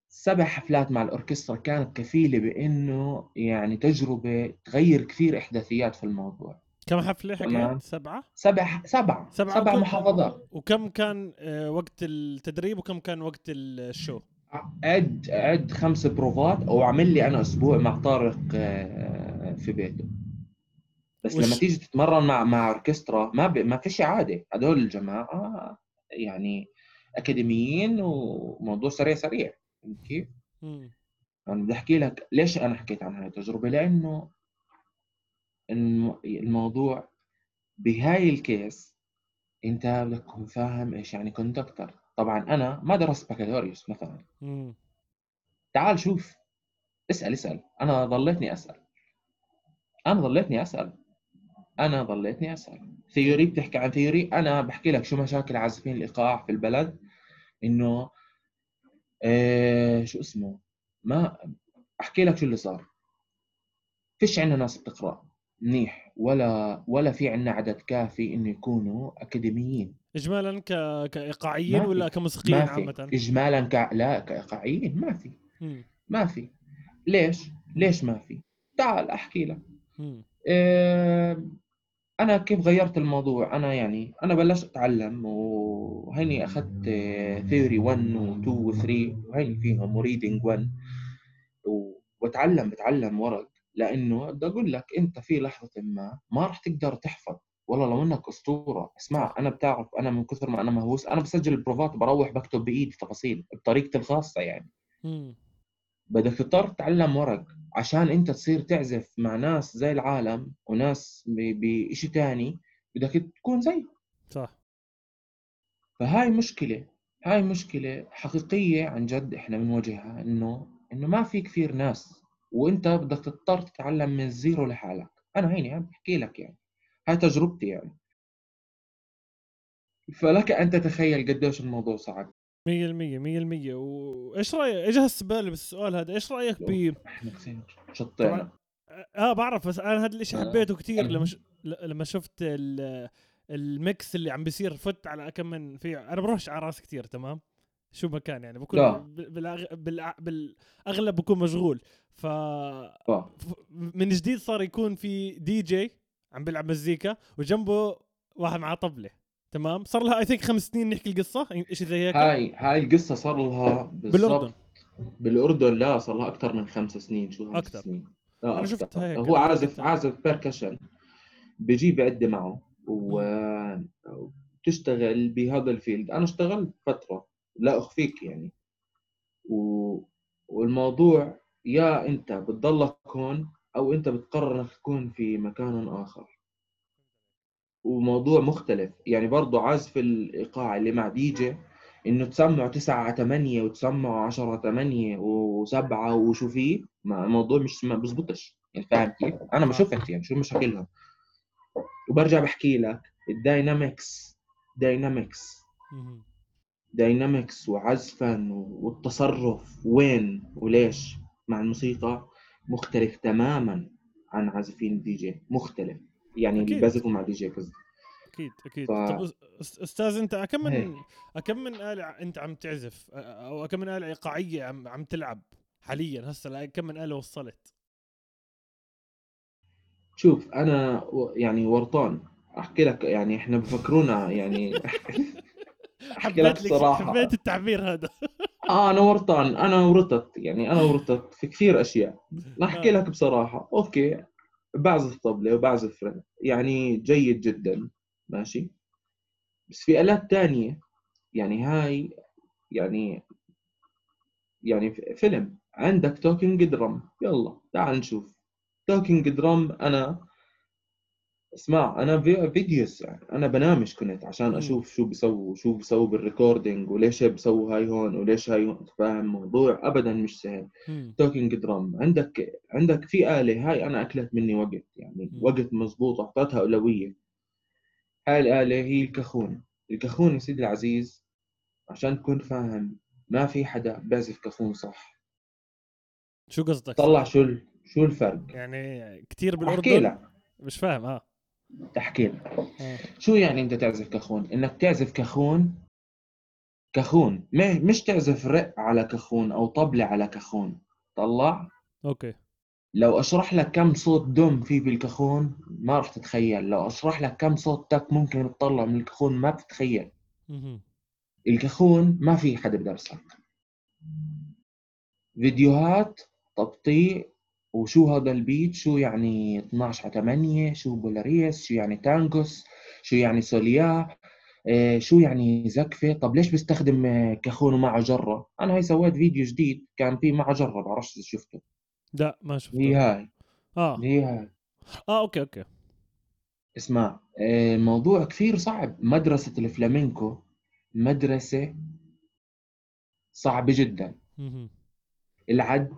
سبع حفلات مع الأوركسترا كانت كفيلة بإنه يعني تجربة تغير كثير إحداثيات في الموضوع. كم حفلة تمام. حكيت سبعة؟ سبع سبع سبعة. سبع وكم- محافظات. وكم كان آه، وقت التدريب وكم كان وقت الشو؟ عد عد خمس بروفات وعمل لي أنا أسبوع مع طارق آه، في بيته. بس وش- لما تيجي تتمرن مع مع أوركسترا ما ب... ما فيش عاده هدول الجماعة يعني أكاديميين وموضوع سريع سريع كيف؟ أنا بدي أحكي لك ليش أنا حكيت عن هاي التجربة لأنه الم... الموضوع بهاي ال case أنت بدك تكون فاهم إيش يعني conductor طبعا أنا ما درست بكالوريوس مثلا. مم. تعال شوف اسأل اسأل. أنا ضليتني أسأل. أنا ضليتني أسأل. أنا ضليتني أسأل. theory بتحكي عن theory أنا بحكي لك شو مشاكل عازفين الإيقاع في البلد. إنه آه شو اسمه؟ ما أحكي لك شو اللي صار. فيش عندنا ناس بتقرأ منيح ولا ولا في عندنا عدد كافي إنه يكونوا أكاديميين. اجمالا ك... كإيقاعيين ولا كموسيقيين عامة؟ اجمالا ك... لا كإيقاعيين ما في. ما في. ليش؟ ليش ما في؟ تعال أحكي لك. أنا كيف غيرت الموضوع؟ أنا يعني أنا بلشت أتعلم وهيني أخذت theory 1 و 2 و 3 وهيني فيهم و reading 1 و... واتعلم بتعلم ورق لأنه بدي أقول لك أنت في لحظة ما ما راح تقدر تحفظ. والله لو إنك أسطورة اسمع أنا بتعرف أنا من كثر ما أنا مهووس أنا بسجل البروفات بروح بكتب بإيدي تفاصيل بطريقتي الخاصة يعني. بدك تضطر تتعلم ورق. عشان انت تصير تعزف مع ناس زي العالم وناس بشيء تاني بدك تكون زي. صح. فهاي مشكلة هاي مشكلة حقيقية عن جد إحنا بنواجهها إنه إنه ما في كثير ناس وإنت بدك تضطر تتعلم من الزيرو لحالك. أنا هيني عم بحكي لك يعني. هاي تجربتي يعني. فلك أن تتخيل قديش الموضوع صعب. 100% 100% وايش رأيك اجى هالسؤال بس السؤال هذا إيش رأيك ب كثير طبعا شطينا آه بعرف بس أنا هذا الإشي آه. حبيته كثير لما. ش... لما شفت ال... الميكس اللي عم بيصير فت على كم من في أنا بروحش على رأس كثير تمام شو ما كان يعني بكون. بالأغ... بالأ... بالأغلب بكون مشغول ف آه. ف- من جديد صار يكون في دي جي عم بيلعب مزيكا وجنبه واحد معاه طبلة تمام؟ صار لها I think خمس سنين نحكي القصة شيء زي هيك. هاي هاي القصة صار لها بالأردن. بالأردن لا صار لها أكثر من خمس سنين شو خمس أكتر. سنين. آه أنا شفت أكتر. هيك، هو عازف شفت. عازف percussion بيجيب عدة معه وبتشتغل بهذا ال field. أنا اشتغلت فترة لا أخفيك يعني. و... والموضوع يا أنت بتضلك هون أو أنت بتقرر إنك تكون في مكان آخر. وموضوع مختلف يعني برضو عزف الإيقاع اللي مع دي جي إنه تسمعوا تسعة على ثمانية وتسمعوا عشرة على ثمانية وسبعة وشو فيه ما الموضوع مش ما بزبطش يعني فاهم كيف؟ أنا ما. شفت يعني شو مشاكلهم وبرجع بحكي لك ال dynamics dynamics. dynamics وعزفا والتصرف وين وليش مع الموسيقى مختلف تماما عن عازفين الدي جي مختلف يعني أكيد. بيعزفوا مع دي جي قصدي أكيد أكيد. ف- طب أستاذ أنت كم. من كم من آلة أنت عم تعزف؟ أو كم من آلة إيقاعية عم عم تلعب حاليا هسه؟ كم من آلة وصلت؟ شوف أنا يعني ورطان. أحكي لك يعني إحنا بفكرونا يعني أحكي لك الصراحه حبيت التعبير هذا. آه أنا ورطان. أنا ورطت يعني أنا ورطت في كثير أشياء. أحكي آه. لك بصراحة. أوكي. بعزف طبلة وبعزف رق يعني جيد جدا. ماشي؟ بس في آلات تانية يعني هاي يعني يعني فيلم. عندك talking drum يلا تعال نشوف. talking drum أنا اسمع أنا في videos يعني أنا بنامش كنت عشان. أشوف شو بيسووا شو بيسووا بال recording وليش بيسووا هاي هون وليش هاي هون فاهم؟ موضوع ابدا مش سهل. talking drum عندك عندك في آلة هاي أنا أكلت مني وقت يعني. وقت مزبوط اعطيتها أولوية. هاي الآلة هي الكاخون الكاخون يا سيدي العزيز عشان تكون فاهم ما في حدا بيعزف كاخون صح. شو قصدك؟ طلع؟ شو ال- شو الفرق؟ يعني كثير أحكي بالاردن لك. مش فاهم آه. احكي لك آه. شو يعني أنت تعزف كاخون إنك تعزف كاخون م- مش تعزف رق على كاخون أو طبلة على كاخون طلع؟ أوكي. لو أشرح لك كم صوت دم في بالكاخون ما راح تتخيل. لو أشرح لك كم صوت تك ممكن تطلع من الكاخون ما بتتخيل. مهم. الكاخون ما في حدا بدرسك فيديوهات تبطيء وشو هذا البيت؟ شو يعني 12 على 8 شو bulerías شو يعني tangos شو يعني soleá؟ إيه شو يعني زقفة؟ طب ليش بيستخدم آه، كاخون ومعه جرة؟ أنا هاي سويت فيديو جديد كان فيه معه جرة بعرفش إذا شفته. لا ما شفته. هي هاي. آه. هي هاي. آه أوكي أوكي. اسمع آه، الموضوع كثير صعب. مدرسة الفلامينكو مدرسة صعبة جدا. العد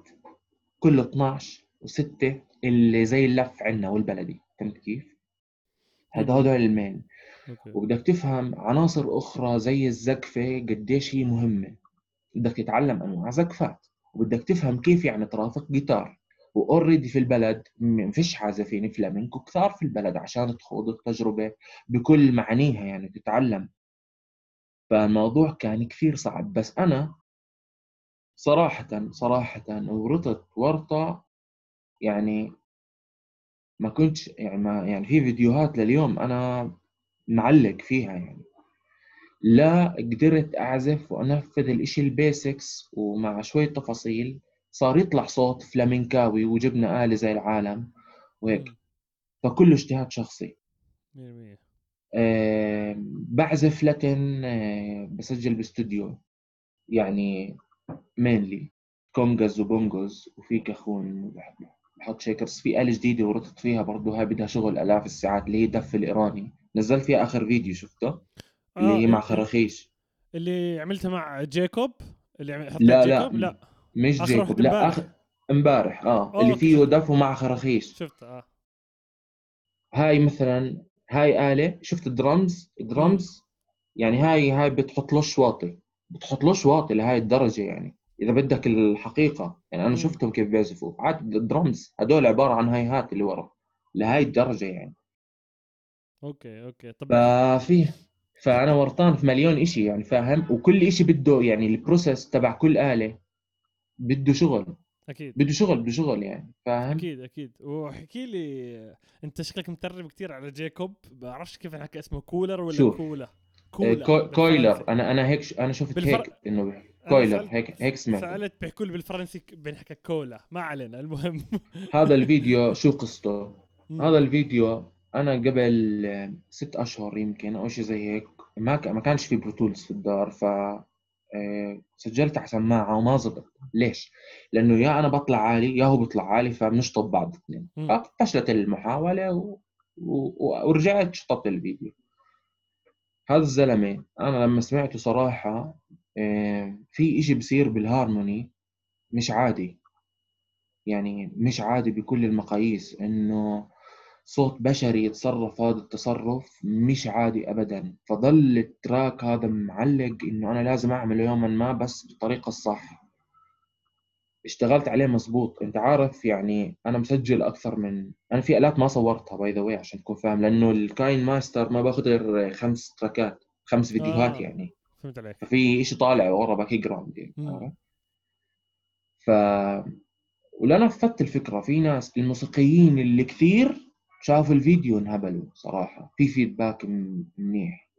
كله 12 و6 اللي زي اللف عنا والبلدي فهمت كيف؟ هذا. هدول ال main وبدك تفهم عناصر أخرى زي الزقفة قديش هي مهمة. بدك تتعلم أنواع زقفات وبدك تفهم كيف يعني ترافق جيتار. و already في البلد ما فيش عازفين فلامينكو كثار في البلد عشان تخوض التجربة بكل معانيها يعني تتعلم. فالموضوع كان كثير صعب. بس أنا صراحة صراحة ورطت ورطة يعني ما كنتش يعني ما يعني في فيديوهات لليوم أنا معلق فيها يعني. لا قدرت أعزف وأنفذ الإشي البيسكس ومع شوية تفاصيل صار يطلع صوت فلامينكاوي وجبنا آلة زي العالم وهيك. فكله اجتهاد شخصي. 100% أه بعزف Latin أه بسجل باستوديو. يعني mainly congas و bongos وفي كخون بحط shakers. في آلة جديدة ورطت فيها برضه هاي بدها شغل آلاف الساعات اللي هي دف الإيراني. نزلت فيها آخر فيديو شفته اللي آه هي مع خراخيش. اللي عملتها مع جيكوب؟ اللي حطيت لا جيكوب؟ لا, لا. مش جيكوب لا اخر امبارح آه. اللي فيه دف مع خراخيش. شفت آه. هاي مثلا هاي آلة شفت ال drums ال drums يعني هاي هاي بتحط له واطي. بتحط له واطي لهاي الدرجة يعني. إذا بدك الحقيقة يعني أنا شفتهم كيف بيعزفوا. عاد الدرمز هدول عبارة عن هاي هات اللي ورا لهاي الدرجة يعني. أوكي أوكي. طب ففي فأنا ورطان في مليون إشي يعني فاهم؟ وكل إشي بده يعني ال process تبع كل آلة بده شغل. أكيد. بده شغل بده شغل يعني فاهم؟ أكيد أكيد. واحكي لي أنت شكلك متدرب كثير على جيكوب. بعرفش كيف نحكي اسمه كولر ولا شوف. كولا؟ كولا كو... كويلر. أنا أنا هيك أنا شفت بالفر... هيك انه كويلر هيك هيك سمعت سألت بيحكوا لي بالفرنسي بنحكى كولا. ما علينا المهم. هذا الفيديو شو قصته؟ هذا الفيديو أنا قبل ست أشهر يمكن أو شيء زي هيك ما. ما كانش في Pro Tools في الدار ف آه، سجلت على سماعه وما زبط. ليش؟ لأنه يا أنا بطلع عالي يا هو بيطلع عالي فبنشطب بعض اثنين. ففشلت المحاولة و... و... ورجعت شطبت الفيديو. هذا الزلمة أنا لما سمعته صراحة في إشي بصير بالهارموني مش عادي. يعني مش عادي بكل المقاييس إنه صوت بشري يتصرف هذا التصرف مش عادي أبدا. فظل ال track هذا معلق إنه أنا لازم أعمله يوما ما بس بالطريقة الصح. اشتغلت عليه مزبوط. أنت عارف يعني أنا مسجل أكثر من أنا في آلات ما صورتها by the عشان تكون فاهم لأنه ال KineMaster ما باخذ غير خمس تراكات خمس فيديوهات آه. يعني. فهمت عليك. ففي شيء طالع ورا background يعني ف ولا نفذت الفكرة في ناس الموسيقيين اللي كثير شافوا الفيديو انهبلوا صراحة في feedback منيح.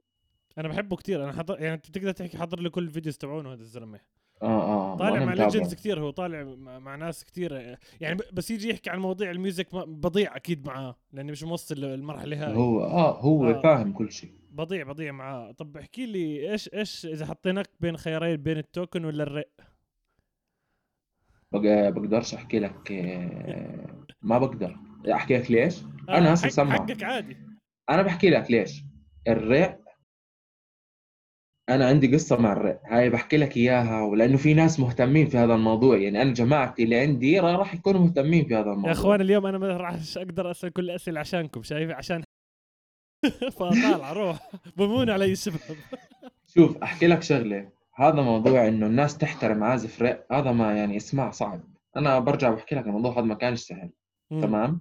أنا بحبه كثير أنا حضر يعني انت بتقدر تحكي حضر لي كل ال videos تبعونه هذا الزلمة. آه آه طالع مع legends كثير هو طالع مع ناس كثير يعني بس يجي يحكي عن مواضيع ال music بضيع أكيد معاه لأني مش موصل للمرحلة هاي. هو آه هو آه. فاهم كل شيء. بضيع بضيع معاه. طب احكي لي إيش إيش إذا حطيناك بين خيارين بين التوكن ولا الرق بقى بقدرش أحكي لك آه، ما بقدر. أحكي لك ليش؟ آه أنا هسه سمع. حقك عادي. أنا بحكي لك ليش. الرق أنا عندي قصة مع الرق هاي بحكي لك إياها ولأنه في ناس مهتمين في هذا الموضوع. يعني أنا جماعتي اللي عندي راح يكونوا مهتمين في هذا الموضوع. يا اخوان اليوم أنا ما راح أقدر أسأل كل الأسئلة عشانكم شايف؟ عشان فطالع روح. بمون علي الشباب شوف أحكي لك شغلة. هذا موضوع إنه الناس تحترم عازف رق هذا ما يعني اسمع صعب. أنا برجع بحكي لك الموضوع هذا ما كانش سهل. تمام؟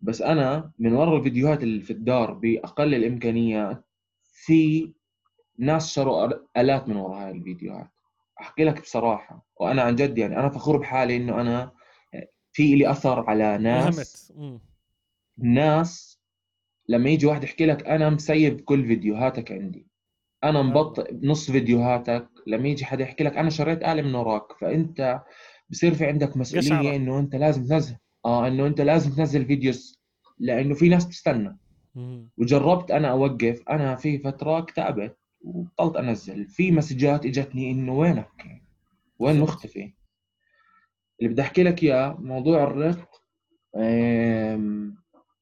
بس أنا من ورا الفيديوهات اللي في الدار بأقل الامكانيات في ناس شروا آلات من وراء هاي الفيديوهات. أحكي لك بصراحة. وأنا عن جد يعني أنا فخور بحالي إنه أنا في لي أثر على ناس ناس لما يجي واحد يحكي لك أنا مسيب كل فيديوهاتك عندي أنا مبطئ نص فيديوهاتك لما يجي حدا يحكي لك أنا شريت آلة من وراك فأنت بصير في عندك مسؤولية إنه أنت لازم تنزل آه إنه أنت لازم تنزل فيديوز لأنه في ناس تستنى. وجربت أنا أوقف أنا في فترة اكتئبت وبطلت أنزل في مسجات إجتني إنه وينك؟ وين مختفي اللي بدي أحكي لك إياه موضوع الرق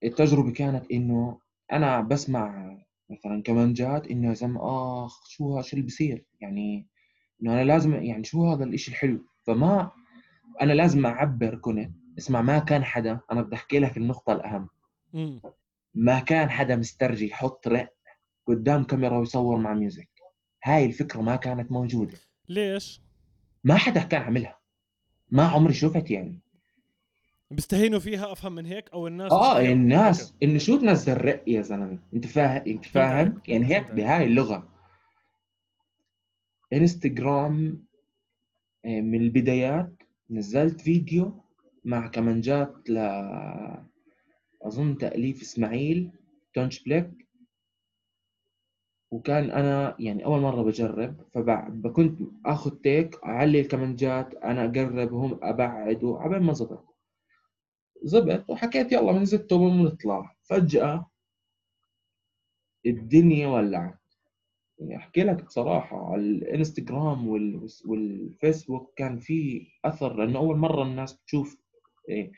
التجربة كانت إنه أنا بسمع مثلا كمانجات إنه يا زلمة آخ شو شو اللي بصير يعني إنه أنا لازم يعني شو هذا الإشي الحلو؟ فما أنا لازم أعبر كنت اسمع ما كان حدا أنا بدي أحكي لك النقطة الأهم. ما كان حدا مسترجي يحط رق قدام كاميرا ويصور مع ميوزك. هاي الفكرة ما كانت موجودة. ليش؟ ما حدا كان عملها ما عمري شفت يعني. بيستهينوا فيها أفهم من هيك أو الناس آه الناس إنه شو تنزل رق يا زلمة؟ أنت فاهم أنت فاهم. يعني هيك. بهاي اللغة. إنستغرام آه، من البدايات نزلت فيديو مع كمانجات ل أظن تأليف إسماعيل تونش بليك. وكان أنا يعني أول مرة بجرب فكنت آخذ تيك أعلي الكمانجات أنا اقرب وهم أبعد وعبين ما زبط زبط وحكيت يلا بنزت وبنطلع فجأة الدنيا ولعت. يعني أحكي لك بصراحة على الإنستغرام وال... والفيسبوك كان في أثر لأنه أول مرة الناس بتشوف إيه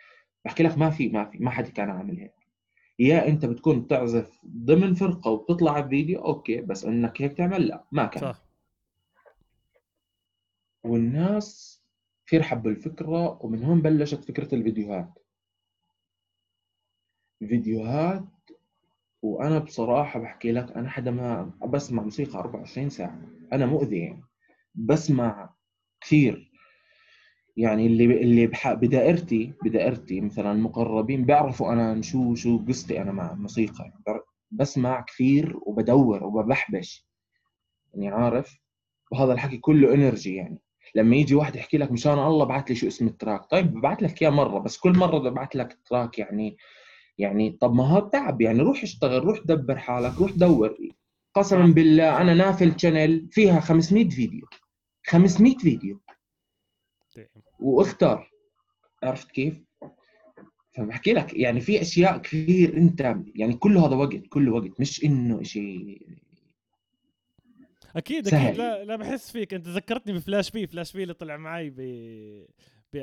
بحكي لك ما في ما في ما حد كان عامل هيك. يا أنت بتكون تعزف ضمن فرقة وبتطلع بفيديو أوكي بس إنك هيك تعمل لا ما كان. صح. والناس كثير حبوا الفكرة ومن هون بلشت فكرة الفيديوهات. فيديوهات وأنا بصراحة بحكي لك أنا حدا ما بسمع موسيقى 24 ساعة أنا مؤذي يعني بسمع كثير. يعني اللي اللي. بدائرتي بدائرتي مثلا مقربين بيعرفوا أنا شو شو قصتي أنا مع الموسيقى بسمع كثير وبدور وببحبش. يعني عارف؟ وهذا الحكي كله energy يعني. لما يجي واحد يحكي لك مشان الله بعت لي شو اسم ال track طيب ببعت لك إياه مرة بس كل مرة ببعت لك track يعني يعني طب ما هو تعب يعني روح اشتغل روح دبر حالك روح دور. قسما بالله أنا نافل channel فيها 500 فيديو 500 فيديو. واختار. عرفت كيف؟ فبحكي لك يعني في أشياء كثير أنت يعني كله هذا وقت كله وقت مش إنه شيء أكيد سهل. أكيد لا لا بحس فيك. أنت ذكرتني ب Flash B Flash B اللي طلع معي ب... ب...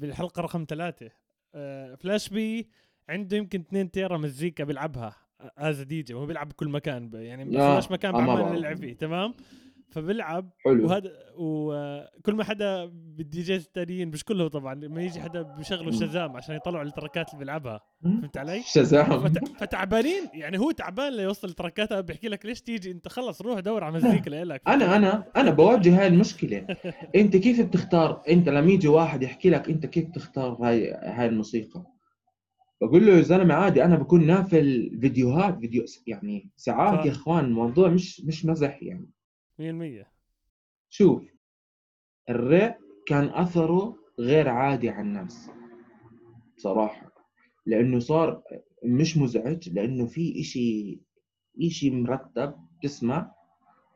بالحلقة رقم ثلاثة. آه، Flash B عنده يمكن 2 تيرا مزيكا بيلعبها as DJ هو بيلعب بكل مكان يعني مكان ما بعمل بعرف. يلعب فيه تمام؟ فبيلعب حلو. وهذا وكل ما حدا بال DJs التانيين مش كله طبعا لما يجي حدا بيشغلوا مم. Shazam عشان يطلعوا التراكات اللي بيلعبها فهمت علي؟ Shazam. فت... فتعبانين يعني هو تعبان ليوصل تركاتها بيحكي لك ليش تيجي انت خلص روح دور على مزيكا لك أنا أنا أنا بواجه هاي المشكلة. أنت كيف بتختار؟ أنت لما يجي واحد يحكي لك أنت كيف تختار هاي هاي الموسيقى؟ بقول له يا زلمة عادي أنا بكون نافل فيديوهات فيديو يعني ساعات. يا إخوان الموضوع مش مش مزح يعني. 100% شوف الراب كان أثره غير عادي على الناس بصراحه لأنه صار مش مزعج لأنه في إشي إشي مرتب تسمع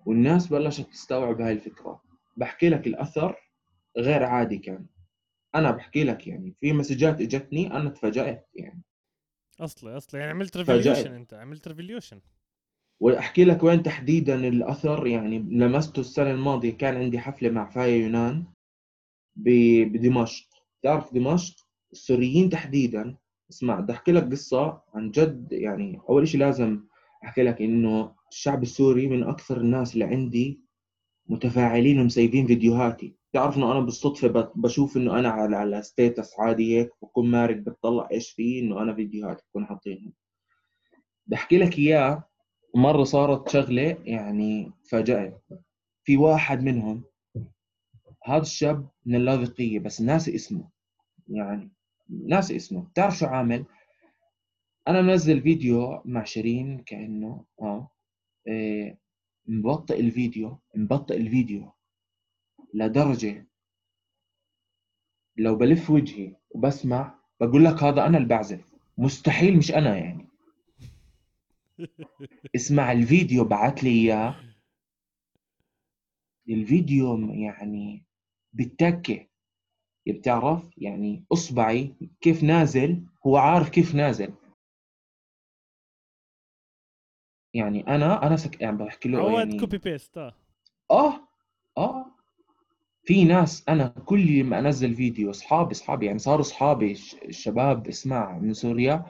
والناس بلشت تستوعب هاي الفكرة. بحكي لك الأثر غير عادي كان. أنا بحكي لك يعني في مسجات إجتني أنا تفاجأت يعني. اصلي اصلي يعني عملت. revolution أنت عملت revolution وأحكي لك وين تحديدا الأثر يعني لمسته السنة الماضية كان عندي حفلة مع فايا يونان بدمشق. تعرف دمشق؟ السوريين تحديدا. اسمع بدي أحكي لك قصة عن جد يعني أول شيء لازم أحكي لك إنه الشعب السوري من أكثر الناس اللي عندي متفاعلين ومسيفين فيديوهاتي. تعرف إنه أنا بالصدفة بشوف إنه أنا على على ستيتس عادي هيك بكون مارق بتطلع إيش فيه إنه أنا فيديوهات بكون حاطينهم. بحكي لك إياه مرة صارت شغلة يعني فاجأت في واحد منهم هذا الشاب من اللاذقية بس ناسي اسمه. يعني ناسي اسمه. بتعرف شو عامل؟ أنا منزل فيديو مع شيرين كأنه آه إيه مبطئ الفيديو مبطئ الفيديو. لدرجة لو بلف وجهي وبسمع بقول لك هذا أنا اللي بعزف. مستحيل مش أنا يعني. اسمع الفيديو بعت لي إياه. الفيديو يعني بالتكة. بتعرف؟ يعني أصبعي كيف نازل هو عارف كيف نازل. يعني أنا أنا سك... يعني بحكي له عواد يعني copy paste آه. آه آه. في ناس أنا كل ما أنزل فيديو أصحابي أصحابي يعني صاروا أصحابي الش- الشباب اسمع من سوريا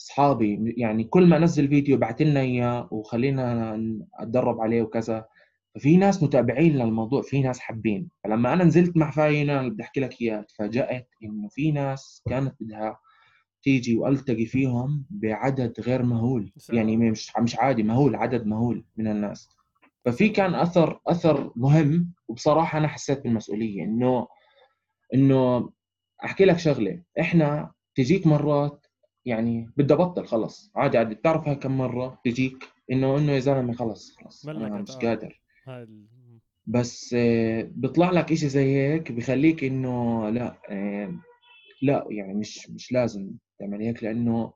أصحابي يعني كل ما أنزل فيديو بعت لنا إياه وخلينا أتدرب عليه وكذا. ففي ناس متابعين للموضوع في ناس حابين. فلما أنا نزلت مع فاينا اللي بدي أحكي لك إياه تفاجأت إنه في ناس كانت بدها تيجي وألتقي فيهم بعدد غير مهول. يعني مش مش عادي مهول عدد مهول من الناس. ففي كان أثر أثر مهم وبصراحة أنا حسيت بالمسؤولية. إنه إنه أحكي لك شغلة. إحنا تجيك مرات يعني بدي أبطل خلص. عادي عادي. بتعرف هاي كم مرة تجيك؟ إنه إنه يا زلمة خلص خلص. أنا مش آه. قادر. بس آه، بيطلع لك إشي زي هيك بخليك إنه لا آه، لا يعني مش مش لازم تعمل هيك لأنه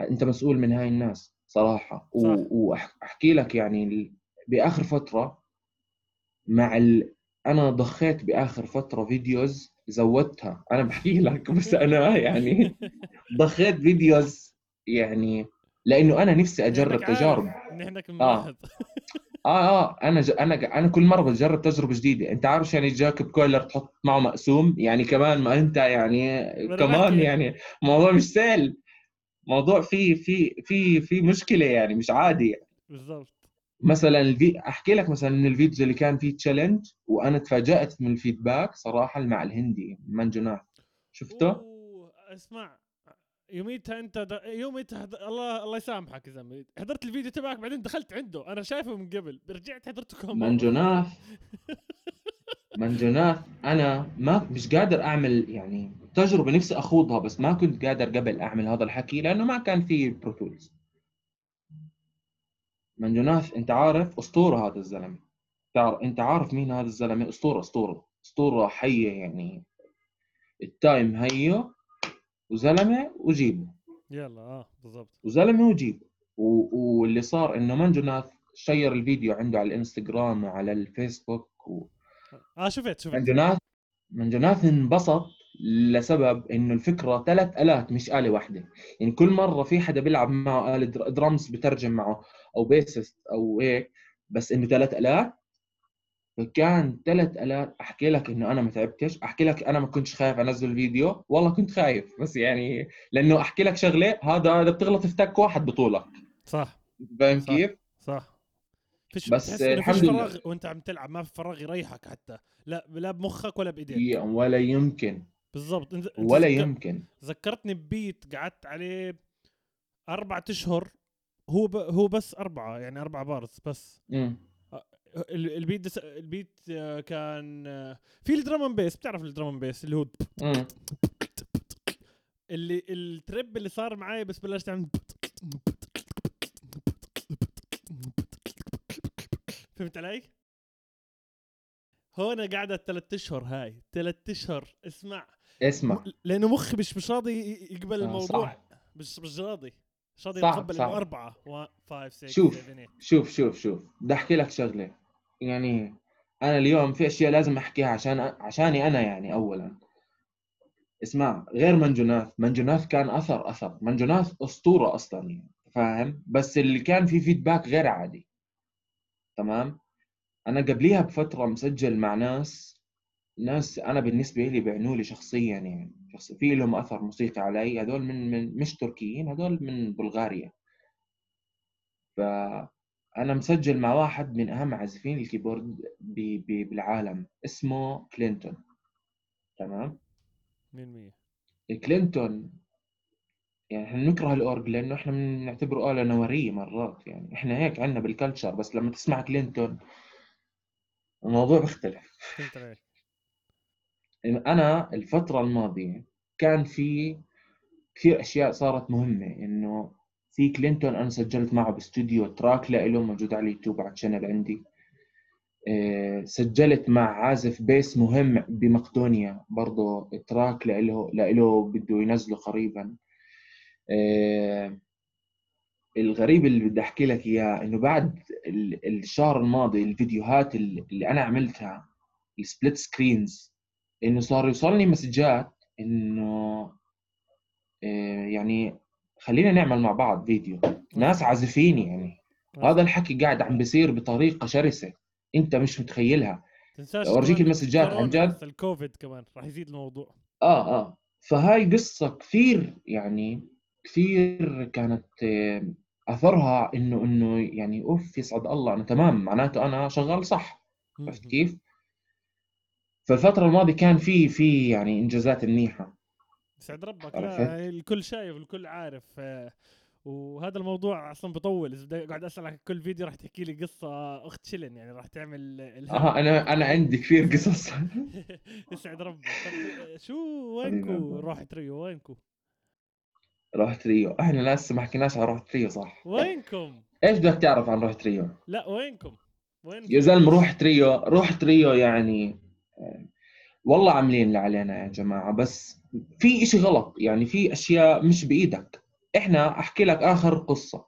أنت مسؤول من هاي الناس صراحة. صح. واحكي لك يعني بآخر فترة مع ال... أنا ضخيت بآخر فترة فيديوز زودتها أنا بحكي لك بس أنا يعني ضخيت videos يعني لأنه أنا نفسي أجرب تجارب كنا آه. آه آه أنا ج... أنا. أنا كل مرة بجرب تجربة جديدة أنت عارف يعني Jacob Collier تحط معه مقسوم يعني كمان ما أنت يعني كمان. يعني موضوع مش سهل موضوع في في في في مشكلة يعني مش عادي يعني. بالضبط مثلا الفي... أحكي لك مثلا من الفيديو اللي كان فيه challenge وأنا تفاجأت من ال feedback صراحة مع الهندي منجناث شفته؟ أوه، اسمع يوميتها أنت د... يوميتها حد... الله الله يسامحك يا زلمة. حضرت الفيديو تبعك بعدين دخلت عنده. أنا شايفه من قبل رجعت حضرته كم مرة. منجناث منجناث أنا ما مش قادر أعمل يعني تجربة نفسي أخوضها بس ما كنت قادر قبل أعمل هذا الحكي لأنه ما كان في برو تولز منجناث أنت عارف أسطورة هذا الزلمة. تعرف أنت عارف مين هذا الزلمة؟ أسطورة أسطورة أسطورة حية يعني. ال time هيو وزلمة وجيبه. يلا آه بالضبط. وزلمة وجيبه. و... واللي صار إنه منجناث share الفيديو عنده على الإنستغرام وعلى الفيسبوك و... آه شفت شفت. منجناث منجناث انبسط. لسبب إنه الفكرة ثلاث آلات مش آلة واحدة. يعني كل مرة في حدا بيلعب معه آلة در- درامز بترجم معه أو bassist أو هيك بس إنه ثلاث آلات؟ فكان ثلاث آلات. أحكي لك إنه أنا ما تعبتش. أحكي لك أنا ما كنتش خايف أنزل الفيديو والله كنت خايف بس يعني لأنه أحكي لك شغلة هذا هذا بتغلط في تك واحد بطولك. صح. فاهم. كيف؟ صح. فيش بس إنه فيش الحمد لله. فراغ وأنت عم تلعب ما في فراغ يريحك حتى. لا لا بمخك ولا بإيديك. ولا يمكن. بالضبط انت, انت ولا ذكر- يمكن ذكرتني ببيت قعدت عليه أربعة أشهر هو ب... هو بس أربعة يعني أربع بارز بس مم. ال- البيت دس... البيت آه، كان آه، في الدرام بيس بتعرف الدرام بيس اللي هو مم. اللي التريب اللي صار معي بس بلشت اعمل فهمت علي؟ هون قاعدة ثلاث اشهر هاي ثلاث اشهر اسمع اسمع. لأنه مخي مش مش راضي يقبل آه، الموضوع. صح. مش مش راضي. مش راضي يتقبل. انه اربعة 1 5 6 شوف. 7 8 شوف شوف شوف. بدي أحكي لك شغلة. يعني أنا اليوم في أشياء لازم أحكيها عشان عشاني أنا يعني اولا. اسمع غير منجناث منجناث كان أثر أثر. منجناث أسطورة أصلا يعني. فاهم؟ بس اللي كان في فيدباك غير عادي. تمام؟ أنا قبليها بفترة مسجل مع ناس ناس أنا بالنسبة لي بيعنوا لي شخصيا يعني شخص في لهم أثر موسيقي علي هذول من, من مش تركيين هذول من بلغاريا. فأنا مسجل مع واحد من أهم عازفين ال keyboard ب- ب- بالعالم اسمه كلينتون. تمام؟ 100% كلينتون يعني إحنا نكره الأورج لأنه إحنا بنعتبره آلة نورية مرات يعني. إحنا هيك عندنا بال culture بس لما تسمع كلينتون الموضوع بيختلف أنا الفترة الماضية كان في كثير أشياء صارت مهمة إنه في كلينتون أنا سجلت معه باستوديو track لإله موجود على اليوتيوب على ال channel عندي. آه، سجلت مع عازف bass مهم بمقدونيا برضه track لإله لإله بده ينزله قريبا. آه، الغريب اللي بدي أحكي لك إياه إنه بعد ال- الشهر الماضي الفيديوهات اللي أنا عملتها ال split screens إنه صار يوصلني مسجات إنه آه، يعني خلينا نعمل مع بعض فيديو. ناس عازفين يعني. هذا الحكي قاعد عم بيصير بطريقة شرسة. أنت مش متخيلها. تنساش أورجيك كمان المسجات عن جد. الكوفيد كمان. راح يزيد الموضوع. آه آه. فهاي قصة كثير يعني كثير كانت آه، أثرها إنه إنه يعني أوف يسعد الله. أنا تمام. معناته أنا شغال صح. عرفت كيف؟ فالفترة الماضية كان في في يعني إنجازات منيحة يسعد ربك؟ لا الكل شايف الكل عارف آه، وهذا الموضوع أصلا بطول إذا اقعد أسألك كل فيديو راح تحكي لي قصة أخت شلن يعني راح تعمل آه أنا أنا عندي كثير قصص يسعد ربك شو وينكو روح تريو وينكو؟ روح تريو إحنا لسه ما حكيناش عن روح تريو صح وينكم؟ إيش بدك تعرف عن روح تريو؟ لا وينكم؟ وين يا زلمة روح تريو روح تريو يعني والله عاملين اللي علينا يا جماعة بس في إشي غلط يعني في أشياء مش بإيدك. إحنا أحكي لك آخر قصة.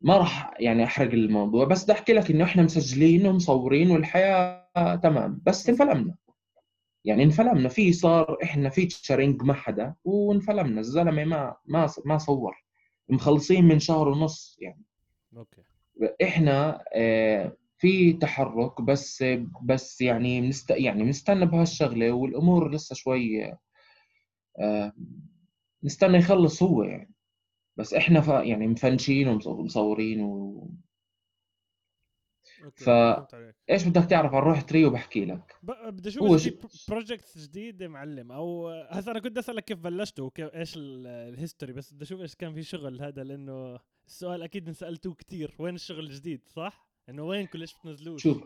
ما راح يعني أحرق الموضوع بس بدي أحكي لك إنه إحنا مسجلين ومصورين والحياة تمام بس انفلمنا. يعني انفلمنا في صار إحنا featuring مع حدا وانفلمنا الزلمة ما ما ما صور. مخلصين من شهر ونص يعني. okay. إحنا آه، في تحرك بس بس يعني مست يعني بنستنى بهالشغلة والأمور لسه شوي آه، نستنى يخلص هو يعني. بس إحنا ف... يعني مفنشين ومصورين و ف إيش بدك تعرف؟ عن روح تريو بحكي لك. ب... بدي أشوف ش... project جديد معلم أو هسه أنا كنت أسألك كيف بلشتوا وكيف إيش ال history بس بدي أشوف إيش كان في شغل هذا لأنه السؤال أكيد انسالتوه كثير وين الشغل الجديد؟ صح؟ انه وينكم ليش بتنزلوش؟ شوف.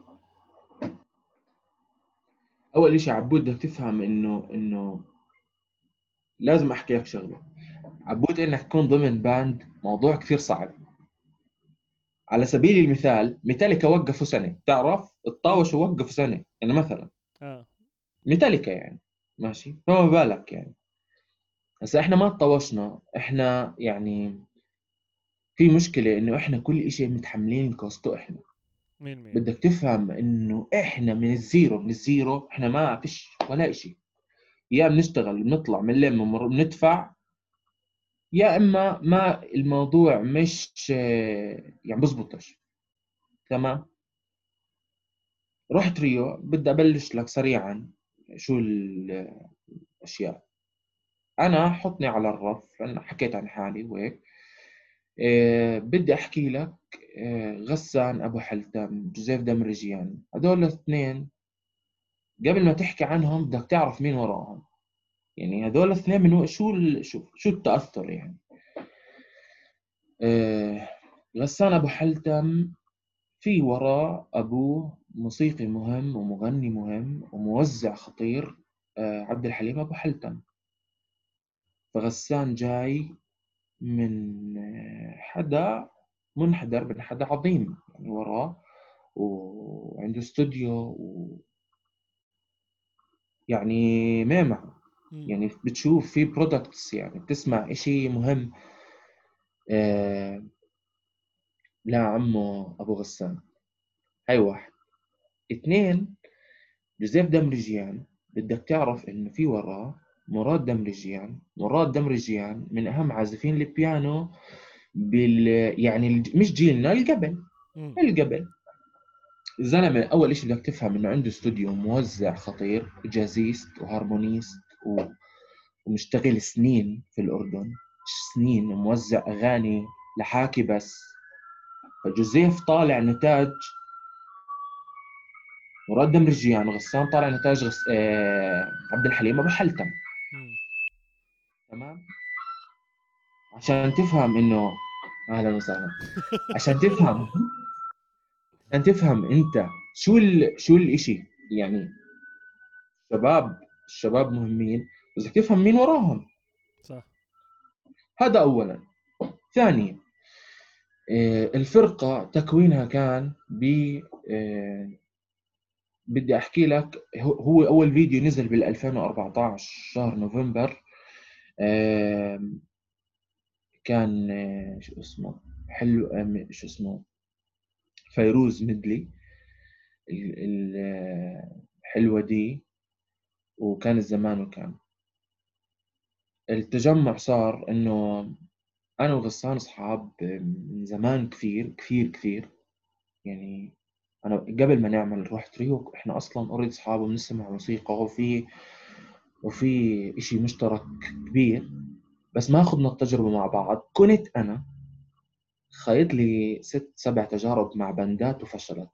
أول شيء عبود بدك تفهم إنه إنه لازم أحكي لك شغلة. عبود إنك تكون ضمن band موضوع كثير صعب. على سبيل المثال ميتاليكا وقفوا سنة. تعرف الطاوش وقفوا سنة. يعني مثلا. آه. ميتاليكا يعني. ماشي؟ فما بالك يعني. هسا إحنا ما تطوشنا إحنا يعني في مشكلة إنه إحنا كل شيء متحملين cost و إحنا. مين مين بدك تفهم إنه إحنا من ال zero من ال zero إحنا ما فيش ولا شيء يا بنشتغل بنطلع بنلم بندفع يا إما ما الموضوع مش يعني بزبطش. تمام؟ روح تريو بدي أبلش لك سريعا شو الأشياء. أنا حطني على الرف لأن حكيت عن حالي وهيك. أه بدي أحكي لك غسان أبو حلتم جوزيف دمرجيان. هذول الاثنين قبل ما تحكي عنهم بدك تعرف مين وراهم. يعني هذول الاثنين من شو شو التأثر يعني؟ آه غسان أبو حلتم في وراه ابوه موسيقي مهم ومغني مهم وموزع خطير آه عبد الحليم أبو حلتم. فغسان جاي من آه، حدا منحدر من حدا عظيم يعني وراه وعنده استوديو و يعني ميمة. يعني بتشوف في برودكتس يعني بتسمع إشي مهم آه لا عمو أبو غسان. هاي واحد. اثنين جوزيف دمرجيان بدك تعرف إنه في وراه مراد دمرجيان. مراد دمرجيان من أهم عازفين البيانو بال يعني مش جيلنا القبل القبل الزلمه أول شيء بدك تفهم إنه عنده استوديو موزع خطير jazzist و harmonist و... ومشتغل سنين في الأردن. سنين موزع أغاني لحاكي بس. فجوزيف طالع نتاج مراد دمرجيان وغسان طالع نتاج غس... آه... عبد الحليم أبو حلتم. تمام؟ عشان تفهم إنه أهلا وسهلا. عشان تفهم عشان تفهم أنت شو ال... شو الإشي يعني شباب الشباب مهمين بس تفهم مين وراهم. صح. هذا اولا. ثانيا آه، الفرقة تكوينها كان ب آه، بدي أحكي لك هو أول فيديو نزل بال 2014 شهر نوفمبر. كان آه، شو اسمه حلو شو اسمه فيروز medley الحلوة دي وكان الزمان وكان. التجمع صار إنه أنا وغسان أصحاب من زمان كثير كثير كثير. يعني أنا قبل ما نعمل روح تريو إحنا أصلا already أصحاب وبنسمع موسيقى وفي وفي إشي مشترك كبير. بس ما اخذنا التجربة مع بعض. كنت أنا خايط لي ست سبع تجارب مع بندات وفشلت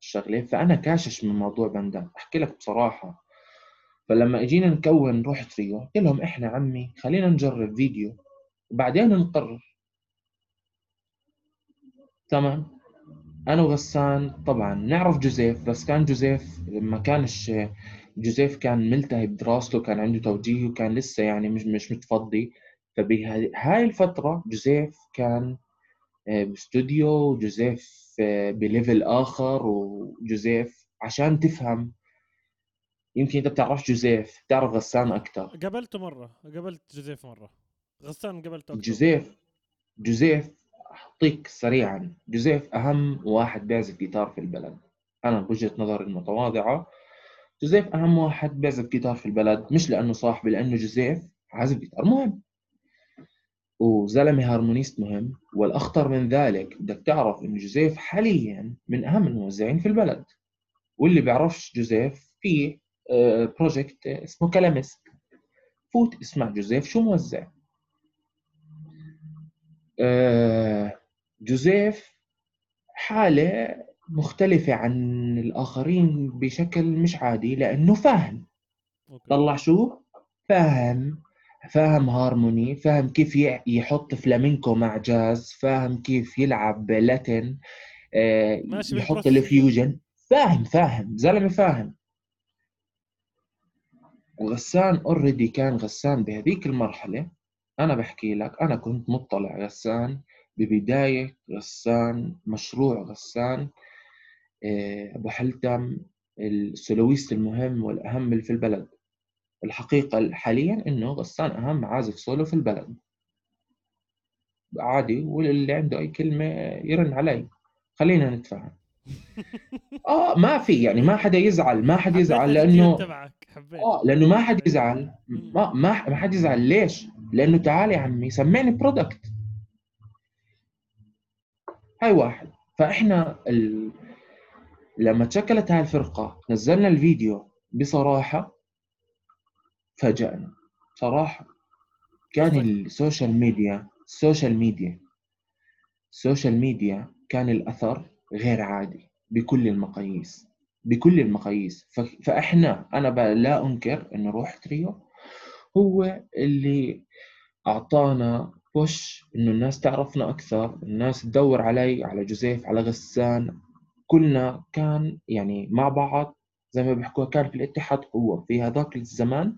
الشغلة فأنا كاشش من موضوع بندات. أحكي لك بصراحة. فلما اجينا نكون روح تريو قلت لهم إحنا عمي خلينا نجرب فيديو وبعدين نقرر. تمام؟ أنا وغسان طبعا نعرف جوزيف بس كان جوزيف ما كانش جوزيف كان ملتهي بدراسته كان عنده توجيهي وكان لسه يعني مش مش متفضي. فبهاي الفترة جوزيف كان آه، باستوديو وجوزيف آه، ب level آخر وجوزيف عشان تفهم. يمكن إنت بتعرفش جوزيف بتعرف غسان أكثر قابلته مرة قابلت جوزيف مرة. غسان قابلته أكتر. جوزيف جوزيف اعطيك سريعا. جوزيف أهم واحد بيعزف جيتار في البلد. أنا بوجهة نظري المتواضعه جوزيف أهم واحد بيعزف جيتار في البلد مش لأنه صاحبي لأنه جوزيف عازف جيتار مهم. وزلمة harmonist مهم والأخطر من ذلك بدك تعرف إنه جوزيف حاليا من أهم الموزعين في البلد. واللي بيعرفش جوزيف في project اسمه كلاميست فوت اسمع جوزيف شو موزع. آه، جوزيف حالة مختلفة عن الآخرين بشكل مش عادي لأنه فاهم طلع شو؟ فاهم فاهم هارموني فاهم كيف يحط فلامينكو مع جاز فاهم كيف يلعب Latin آه، يحط ال fusion. فاهم فاهم زلمة فاهم. وغسان already كان غسان بهذيك المرحلة. أنا بحكي لك أنا كنت مطلع غسان. ببداية غسان مشروع غسان. أبو حلتم السولويست المهم والأهم في البلد. الحقيقة حاليا إنه غسان أهم عازف سولو في البلد. عادي واللي عنده أي كلمة يرن علي. خلينا نتفاهم. آه ما في يعني ما حدا يزعل ما حدا يزعل لأنه آه لأنه ما حد يزعل. ما ما ما حد يزعل. ليش؟ لأنه تعال يا عمي سمعني product هاي واحد. فإحنا ال... لما تشكلت هاي الفرقة نزلنا الفيديو بصراحة فاجأنا. صراحة. كان ال social media ال social media ال social media كان الأثر غير عادي بكل المقاييس بكل المقاييس. فإحنا أنا لا أنكر انه روح تريو هو اللي أعطانا بوش إنه الناس تعرفنا أكثر الناس تدور علي على جوزيف على غسان. كلنا كان يعني مع بعض زي ما بيحكوها كان في الاتحاد قوة. في هذاك الزمان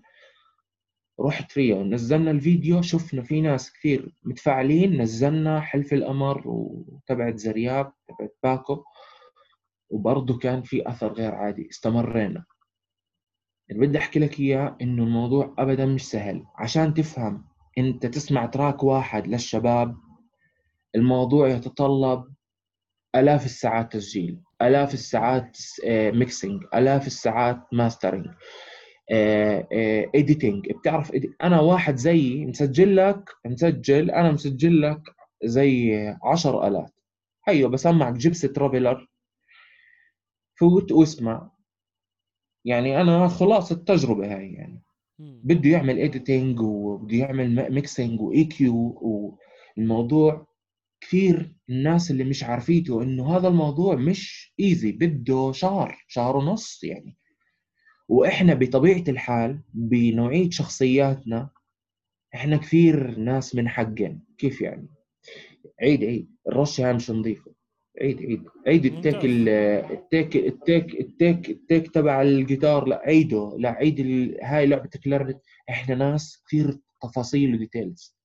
رحت فيها نزلنا الفيديو شفنا في ناس كثير متفاعلين نزلنا حلف الأمر وتبعت زرياب تبعت باكو وبرضه كان في أثر غير عادي استمرينا. اللي بدي أحكي لك إياه إنه الموضوع ابدا مش سهل. عشان تفهم أنت تسمع track واحد للشباب الموضوع يتطلب آلاف الساعات تسجيل آلاف الساعات mixing آلاف الساعات mastering editing بتعرف أنا واحد زيي مسجل لك مسجل أنا مسجل لك زي عشر آلات. هيو بسمعك Gypsy Traveler فوت واسمع. يعني أنا خلاص التجربة هاي يعني. بده يعمل editing وبده يعمل mixing و EQ والموضوع كثير الناس اللي مش عارفيته إنه هذا الموضوع مش easy بده شهر شهر ونص يعني. وإحنا بطبيعة الحال بنوعيه شخصياتنا. إحنا كثير ناس من حقن كيف يعني؟ عيد عيد. الرشه هاي مش نظيفه عيد عيد. عيد التيك التيك التيك التيك التيك تبع الجيتار. لا عيده. لا عيد هاي لعبة كلارنت إحنا ناس كثير تفاصيل و details.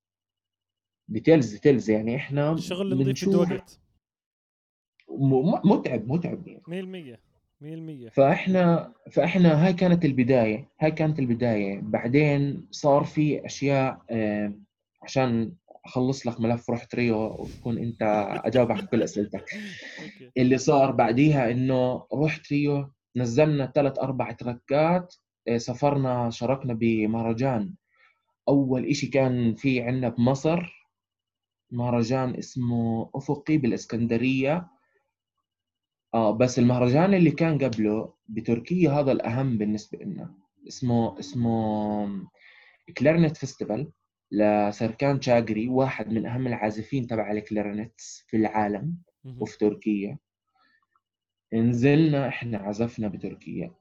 details details يعني إحنا الشغل نضيف وقت متعب متعب يعني. 100% 100% فاحنا فإحنا هاي كانت البداية هاي كانت البداية. بعدين صار في أشياء عشان أخلص لك ملف روح تريو وتكون أنت اجاوب على كل أسئلتك. اللي صار بعديها إنه روح تريو نزلنا ثلاث أربع تركات آه، سافرنا شاركنا بمهرجان. أول إشي كان في عندنا بمصر مهرجان اسمه أفقي بالإسكندرية. آه بس المهرجان اللي كان قبله بتركيا هذا الأهم بالنسبة لنا. اسمه اسمه clarinet festival لسركان شاقري واحد من أهم العازفين تبع ال clarinets في العالم وفي تركيا. نزلنا إحنا عزفنا بتركيا.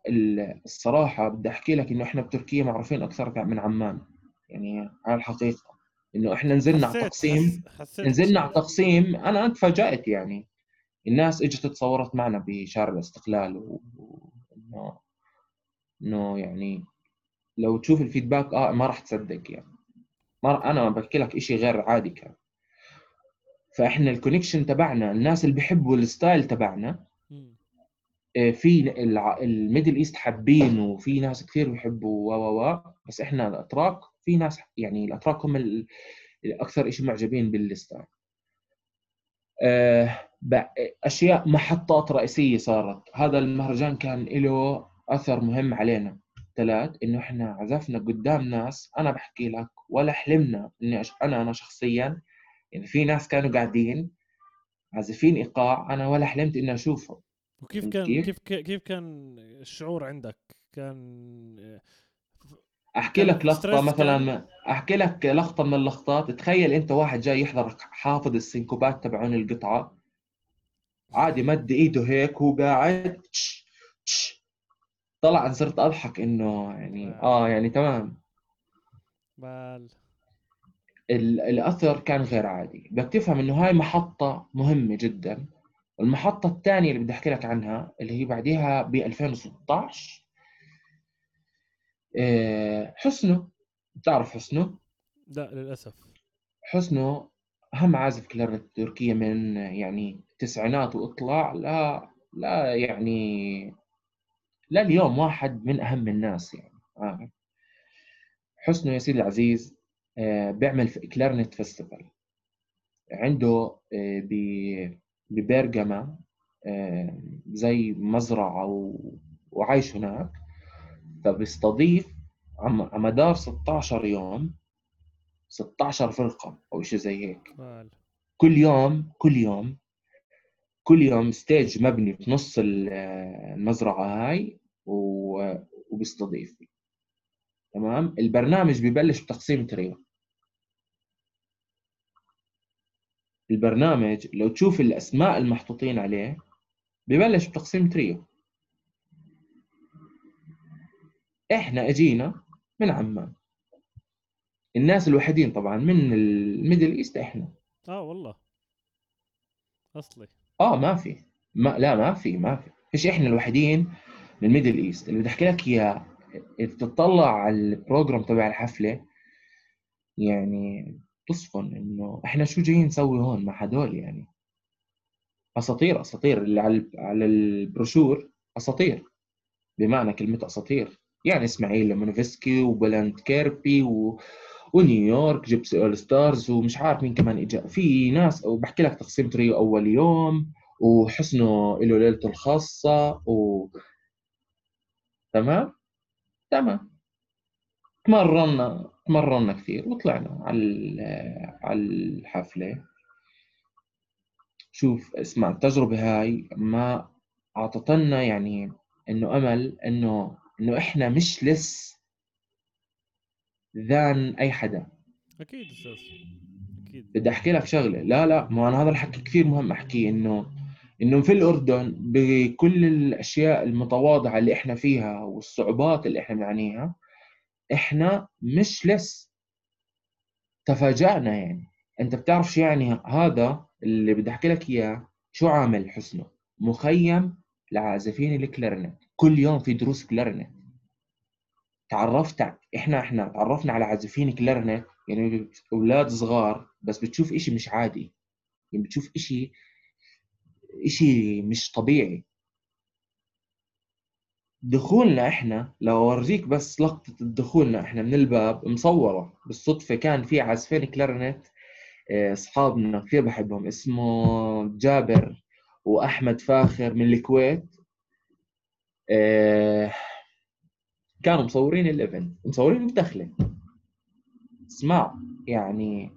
الصراحة بدي أحكي لك إنه إحنا بتركيا معروفين أكثر من عمان. يعني على الحقيقة. إنه إحنا نزلنا على تقسيم نزلنا على تقسيم أنا تفاجأت يعني. الناس إجت تصورت معنا بشارع الاستقلال وإنه إنه يعني لو تشوف ال feedback آه ما راح تصدق يعني. ما أنا بحكي لك شيء غير عادي كان. فإحنا ال connection تبعنا الناس اللي بيحبوا ال style تبعنا آه، في ال Middle East حابين وفي ناس كثير بيحبوا و و بس إحنا الاتراك في ناس يعني الاتراك هم الأكثر شيء معجبين بال style آه، أشياء محطات رئيسية صارت. هذا المهرجان كان له أثر مهم علينا. ثلاث إنه إحنا عزفنا قدام ناس أنا بحكي لك ولا حلمنا إني أش... أنا أنا شخصيا. يعني في ناس كانوا قاعدين عازفين إيقاع أنا ولا حلمت إني أشوفهم. وكيف كان كيف؟ كيف كان الشعور عندك؟ كان أحكي لك لقطة مثلا. أحكي لك لقطة من اللقطات. تخيل أنت واحد جاي يحضرك حافظ السنكوبات تبعون القطعة. عادي مد إيده هيك هو قاعد طلع صرت أضحك إنه يعني آه. يعني تمام. بال. الأثر كان غير عادي. بدك تفهم إنه هاي محطة مهمة جدا. المحطة الثانية اللي بدي أحكي لك عنها اللي هي بعديها ب 2016 آه، حسنه بتعرف حسنه؟ لا للأسف. حسنه اهم عازف كلارنت تركيا من يعني التسعينات واطلع لا لا يعني لا اليوم واحد من أهم الناس يعني آه. حسنه يا سيدي العزيز آه، بيعمل clarinet festival. عنده آه، ببرغما آه، زي مزرعة وعايش هناك. فبيستضيف على مدار 16 يوم 16 فرقة أو شيء زي هيك. كل يوم كل يوم كل يوم stage مبني في نص المزرعة هاي وبيستضيف. تمام؟ البرنامج ببلش بتقسيم تريو البرنامج لو تشوف الأسماء المحطوطين عليه ببلش بتقسيم تريو إحنا أجينا من عمان. الناس الوحيدين طبعا من ال Middle East إحنا. آه والله. أصلي. آه ما في. ما لا ما في ما في. فيش إحنا الوحيدين من ال Middle East؟ اللي بدي أحكي لك إياه إذا تطلع على ال program تبع الحفلة يعني تصفن إنه إحنا شو جايين نسوي هون مع هدول يعني. أساطير أساطير. اللي على على البروشور أساطير. بمعنى كلمة أساطير. يعني إسماعيل لومانوفسكي وبلانت كيربي و... و New York Gypsy All Stars ومش عارف مين كمان اجى في ناس وبحكي لك تقسيم تريو أول يوم وحسنه له ليلته الخاصة و تمام؟ تمام. تمرنا تمرنا كثير وطلعنا على على الحفلة. شوف اسمع التجربة هاي ما أعطتنا يعني إنه أمل إنه إنه إحنا مش لس ذان أي حدا. أكيد أستاذ. أكيد. بدي أحكي لك شغلة. لا لا ما أنا هذا الحكي كثير مهم أحكيه إنه إنه في الأردن بكل الأشياء المتواضعة اللي إحنا فيها والصعوبات اللي إحنا بنعانيها إحنا مش لس تفاجأنا يعني. أنت بتعرف شو يعني هذا؟ اللي بدي أحكي لك إياه شو عامل حسنه؟ مخيم لعازفين الكلارنت كل يوم في دروس كلارنت تعرفت إحنا إحنا تعرفنا على عازفين كلارنت يعني أولاد صغار بس بتشوف إشي مش عادي. يعني بتشوف إشي إشي مش طبيعي. دخولنا إحنا لو أوريك بس لقطة دخولنا إحنا من الباب مصورة. بالصدفة كان في عازفين كلارنت آه، أصحابنا كثير بحبهم اسمه جابر وأحمد فاخر من الكويت. كانوا مصورين الايفنت مصورين الدخلة اسمع يعني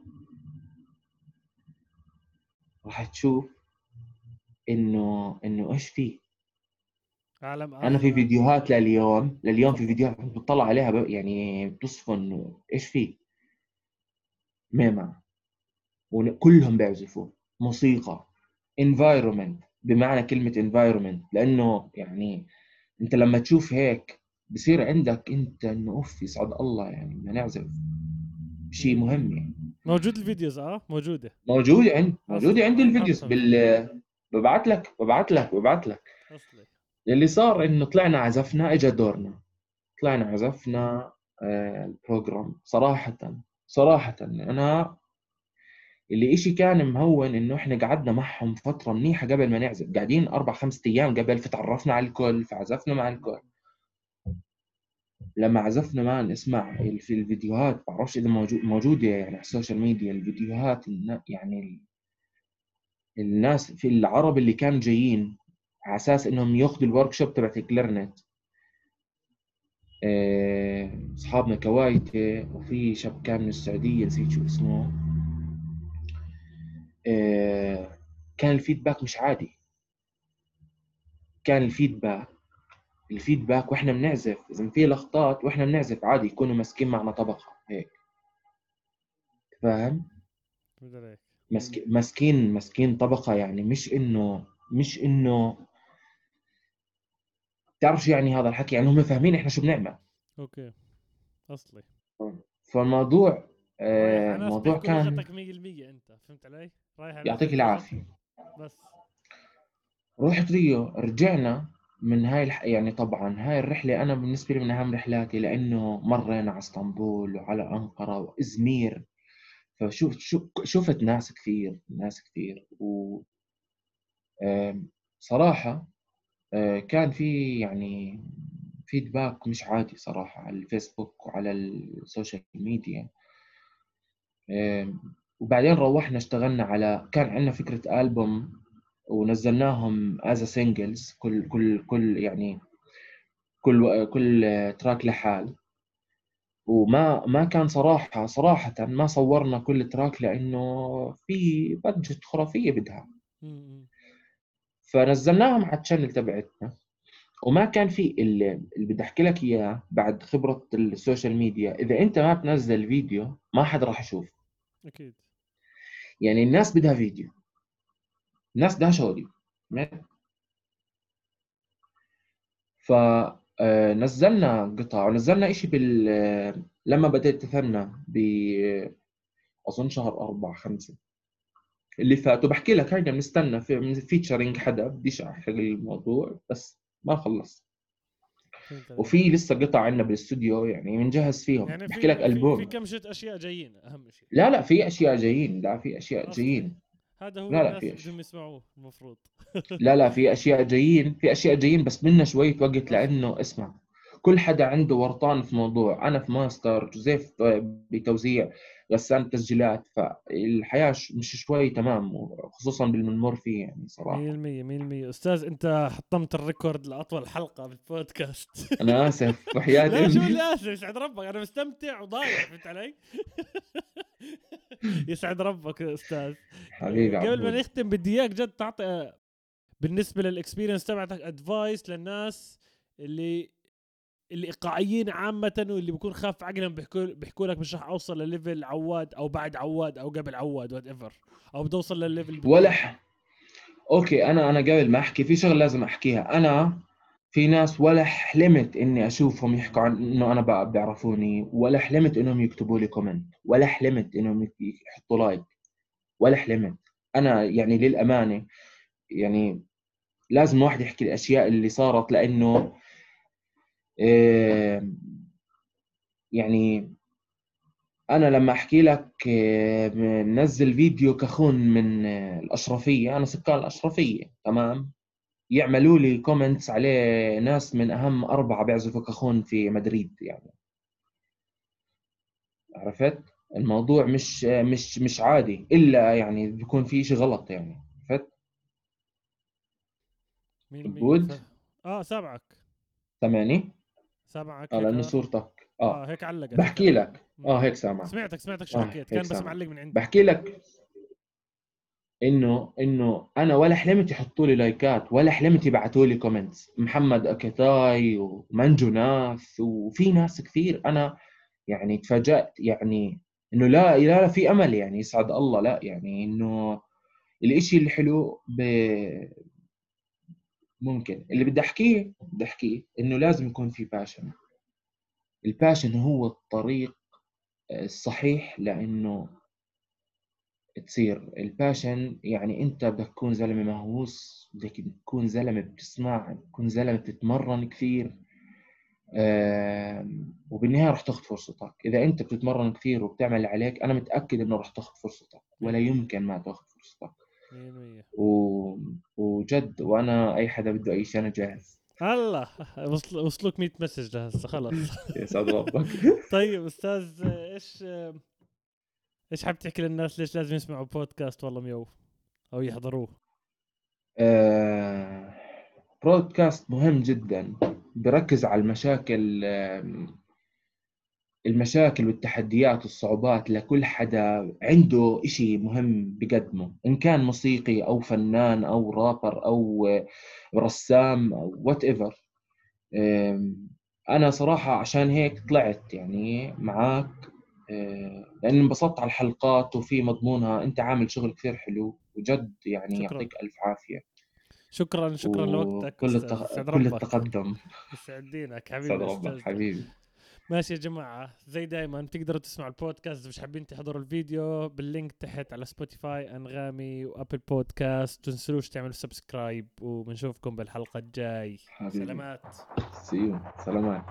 راح تشوف إنه إنه إيش فيه عالم أنا في فيديوهات لليوم لليوم في فيديوهات بتطلع عليها يعني بتصفن إنه إيش في؟ ميما وكلهم بيعزفوا موسيقى. Environment. بمعنى كلمة environment. لأنه يعني أنت لما تشوف هيك بصير عندك أنت إنه أوف يسعد الله يعني بدنا نعزف. شيء مهم يعني. موجود ال videos آه موجودة. موجودة عند موجودة عندي ال videos. بال ببعت لك ببعت لك ببعت لك. اللي صار إنه طلعنا عزفنا اجى دورنا. طلعنا عزفنا آه، ال program صراحة صراحة. أنا اللي إشي كان مهون إنه إحنا قعدنا معهم فترة منيحة قبل ما نعزف قاعدين أربع خمس أيام قبل فتعرفنا على الكل فعزفنا مع الكل. لما عزفنا man اسمع في الفيديوهات بعرفش إذا موجود موجودة يعني على ال social media الفيديوهات يعني الناس في العرب اللي كانوا جايين على أساس إنهم يأخذوا ال workshop تبعت الكلارنت آه، أصحابنا كوايتة وفي شاب كان من السعودية نسيت شو اسمه. كان ال feedback مش عادي. كان ال feedback ال feedback وإحنا بنعزف إذا في لحظات وإحنا بنعزف عادي يكونوا ماسكين معنا طبقة هيك. فاهم؟ ماسكين ماسكين طبقة يعني مش إنه مش إنه تعرف شو يعني هذا الحكي يعني هم فاهمين إحنا شو بنعمل. okay. أصلي. فالموضوع آه الموضوع كان 100% أنت فهمت علي؟ رايح يعطيك العافية. بس. رحت ريو رجعنا من هاي الح... يعني طبعا هاي الرحلة أنا بالنسبة لي من أهم رحلاتي لأنه مرينا على إسطنبول وعلى أنقرة وإزمير. فشوف شفت ناس كثير ناس كثير. و صراحة آه، كان في يعني feedback مش عادي صراحة على الفيسبوك وعلى ال social media. وبعدين روحنا اشتغلنا على كان عندنا فكرة ألبوم ونزلناهم as singles كل كل كل يعني كل كل track لحال. وما ما كان صراحة صراحة ما صورنا كل track لأنه في budget خرافية بدها. فنزلناهم على ال channel تبعتنا. وما كان في اللي, اللي بدي أحكي لك إياه بعد خبرة ال social media إذا أنت ما بتنزل فيديو ما حد راح يشوف. أكيد. يعني الناس بدها فيديو. الناس بدها شغلي فنزلنا آه، قطع ونزلنا إشي بال لما بدأت تثنى ب أظن شهر أربعة خمسة. اللي فات وبحكي لك هيدا بنستنى في فيتشرينج حدا بديش أحرق الموضوع بس ما خلص. وفي لسه قطع عندنا بالاستوديو يعني بنجهز فيهم. يعني بحكي لك البوم في كم شت أشياء جايين أهم شيء. لا لا في أشياء جايين لا في أشياء جايين. هذا هو لا لا في بدهم يسمعوه المفروض. لا لا في أشياء جايين في أشياء جايين بس بدنا شوية وقت لأنه اسمع كل حدا عنده ورطان في موضوع. أنا في ماستر جوزيف بتوزيع. غسان تسجيلات فالحياة مش شوي تمام وخصوصا بالمنمر فيه يعني صراحة. 100% 100% أستاذ أنت حطمت الريكورد لأطول حلقة بالبودكاست أنا آسف وحياة لا شو اللي اسف يسعد ربك؟ أنا مستمتع وضايع فهمت علي؟ يسعد ربك يا أستاذ؟ حبيبي قبل ما نختم بدي اياك جد تعطي بالنسبة لل experience تبعتك advice للناس اللي الإيقاعيين عامة واللي بيكون خاف عقلهم بيحكوا بيحكوا لك مش رح أوصل لل level عواد أو بعد عواد أو قبل عواد whatever أو بدي أوصل لل level ولا ح... okay أنا أنا قبل ما أحكي في شغلة لازم أحكيها. أنا في ناس ولا حلمت إني أشوفهم يحكوا عن إنه أنا بيعرفوني ولا حلمت إنهم يكتبوا لي comment ولا حلمت إنهم يحطوا like ولا حلمت. أنا يعني للأمانة يعني لازم واحد يحكي الأشياء اللي صارت لأنه يعني أنا لما أحكي لك نزل فيديو كخون من الأشرفية أنا سكان الأشرفية تمام؟ يعملوا لي كومنتس عليه ناس من أهم أربعة بيعزفوا كخون في مدريد يعني. عرفت؟ الموضوع مش مش مش عادي إلا يعني بيكون في شيء غلط يعني. عرفت؟ مين مين آه سامعك. سامعني؟ سامعك آه لأنه صورتك. آه, آه هيك علقت. بحكي لك. آه هيك سامع سمعتك سمعتك شو حكيت. آه كان بس معلق من عندي. بحكي لك إنه إنه أنا ولا حلمت يحطوا لي لايكات ولا حلمت يبعثوا لي comments محمد أكيتاي ومنجو ناس وفي ناس كثير. أنا يعني تفاجأت يعني إنه لا لا, لا في أمل يعني يسعد الله. لا يعني إنه الإشي الحلو ب... ممكن. اللي بدي أحكيه بدي أحكيه إنه لازم يكون في passion ال passion هو الطريق الصحيح لإنه تصير. ال passion يعني أنت بدك تكون زلمة مهووس بدك تكون زلمة بتسمع تكون زلمة بتتمرن كثير وبالنهاية رح تاخذ فرصتك. إذا أنت بتتمرن كثير وبتعمل اللي عليك أنا متأكد إنه رح تاخذ فرصتك ولا يمكن ما تاخذ فرصتك. 100% و... وجد وأنا أي حدا بده أي شيء أنا جاهز. الله! وصل وصلوك 100 message لهسه خلص. يسعد ربك. طيب أستاذ إيش إيش حاب تحكي للناس؟ ليش لازم يسمعوا بودكاست والله ميو أو يحضروه. آه، بودكاست مهم جدا. بركز على المشاكل المشاكل والتحديات والصعوبات لكل حدا عنده إشي مهم بقدمه إن كان موسيقي أو فنان أو رابر أو رسام أو whatever أنا صراحة عشان هيك طلعت يعني معاك آه، لأن انبسطت على الحلقات وفي مضمونها أنت عامل شغل كثير حلو وجد يعني شكراً. يعطيك ألف عافية شكرا شكرا لوقتك كل. التق... كل. التقدم يسعد دينك حبيبي. حبيبي ماشي يا جماعة زي دايما تقدروا تسمعوا البودكاست. مش حابين تحضروا الفيديو بال link تحت على سبوتيفاي أنغامي وأبل بودكاست. تنسلوش تعملوا subscribe وبنشوفكم بالحلقة الجاي. حبيبي. سلامات. see you سلامات.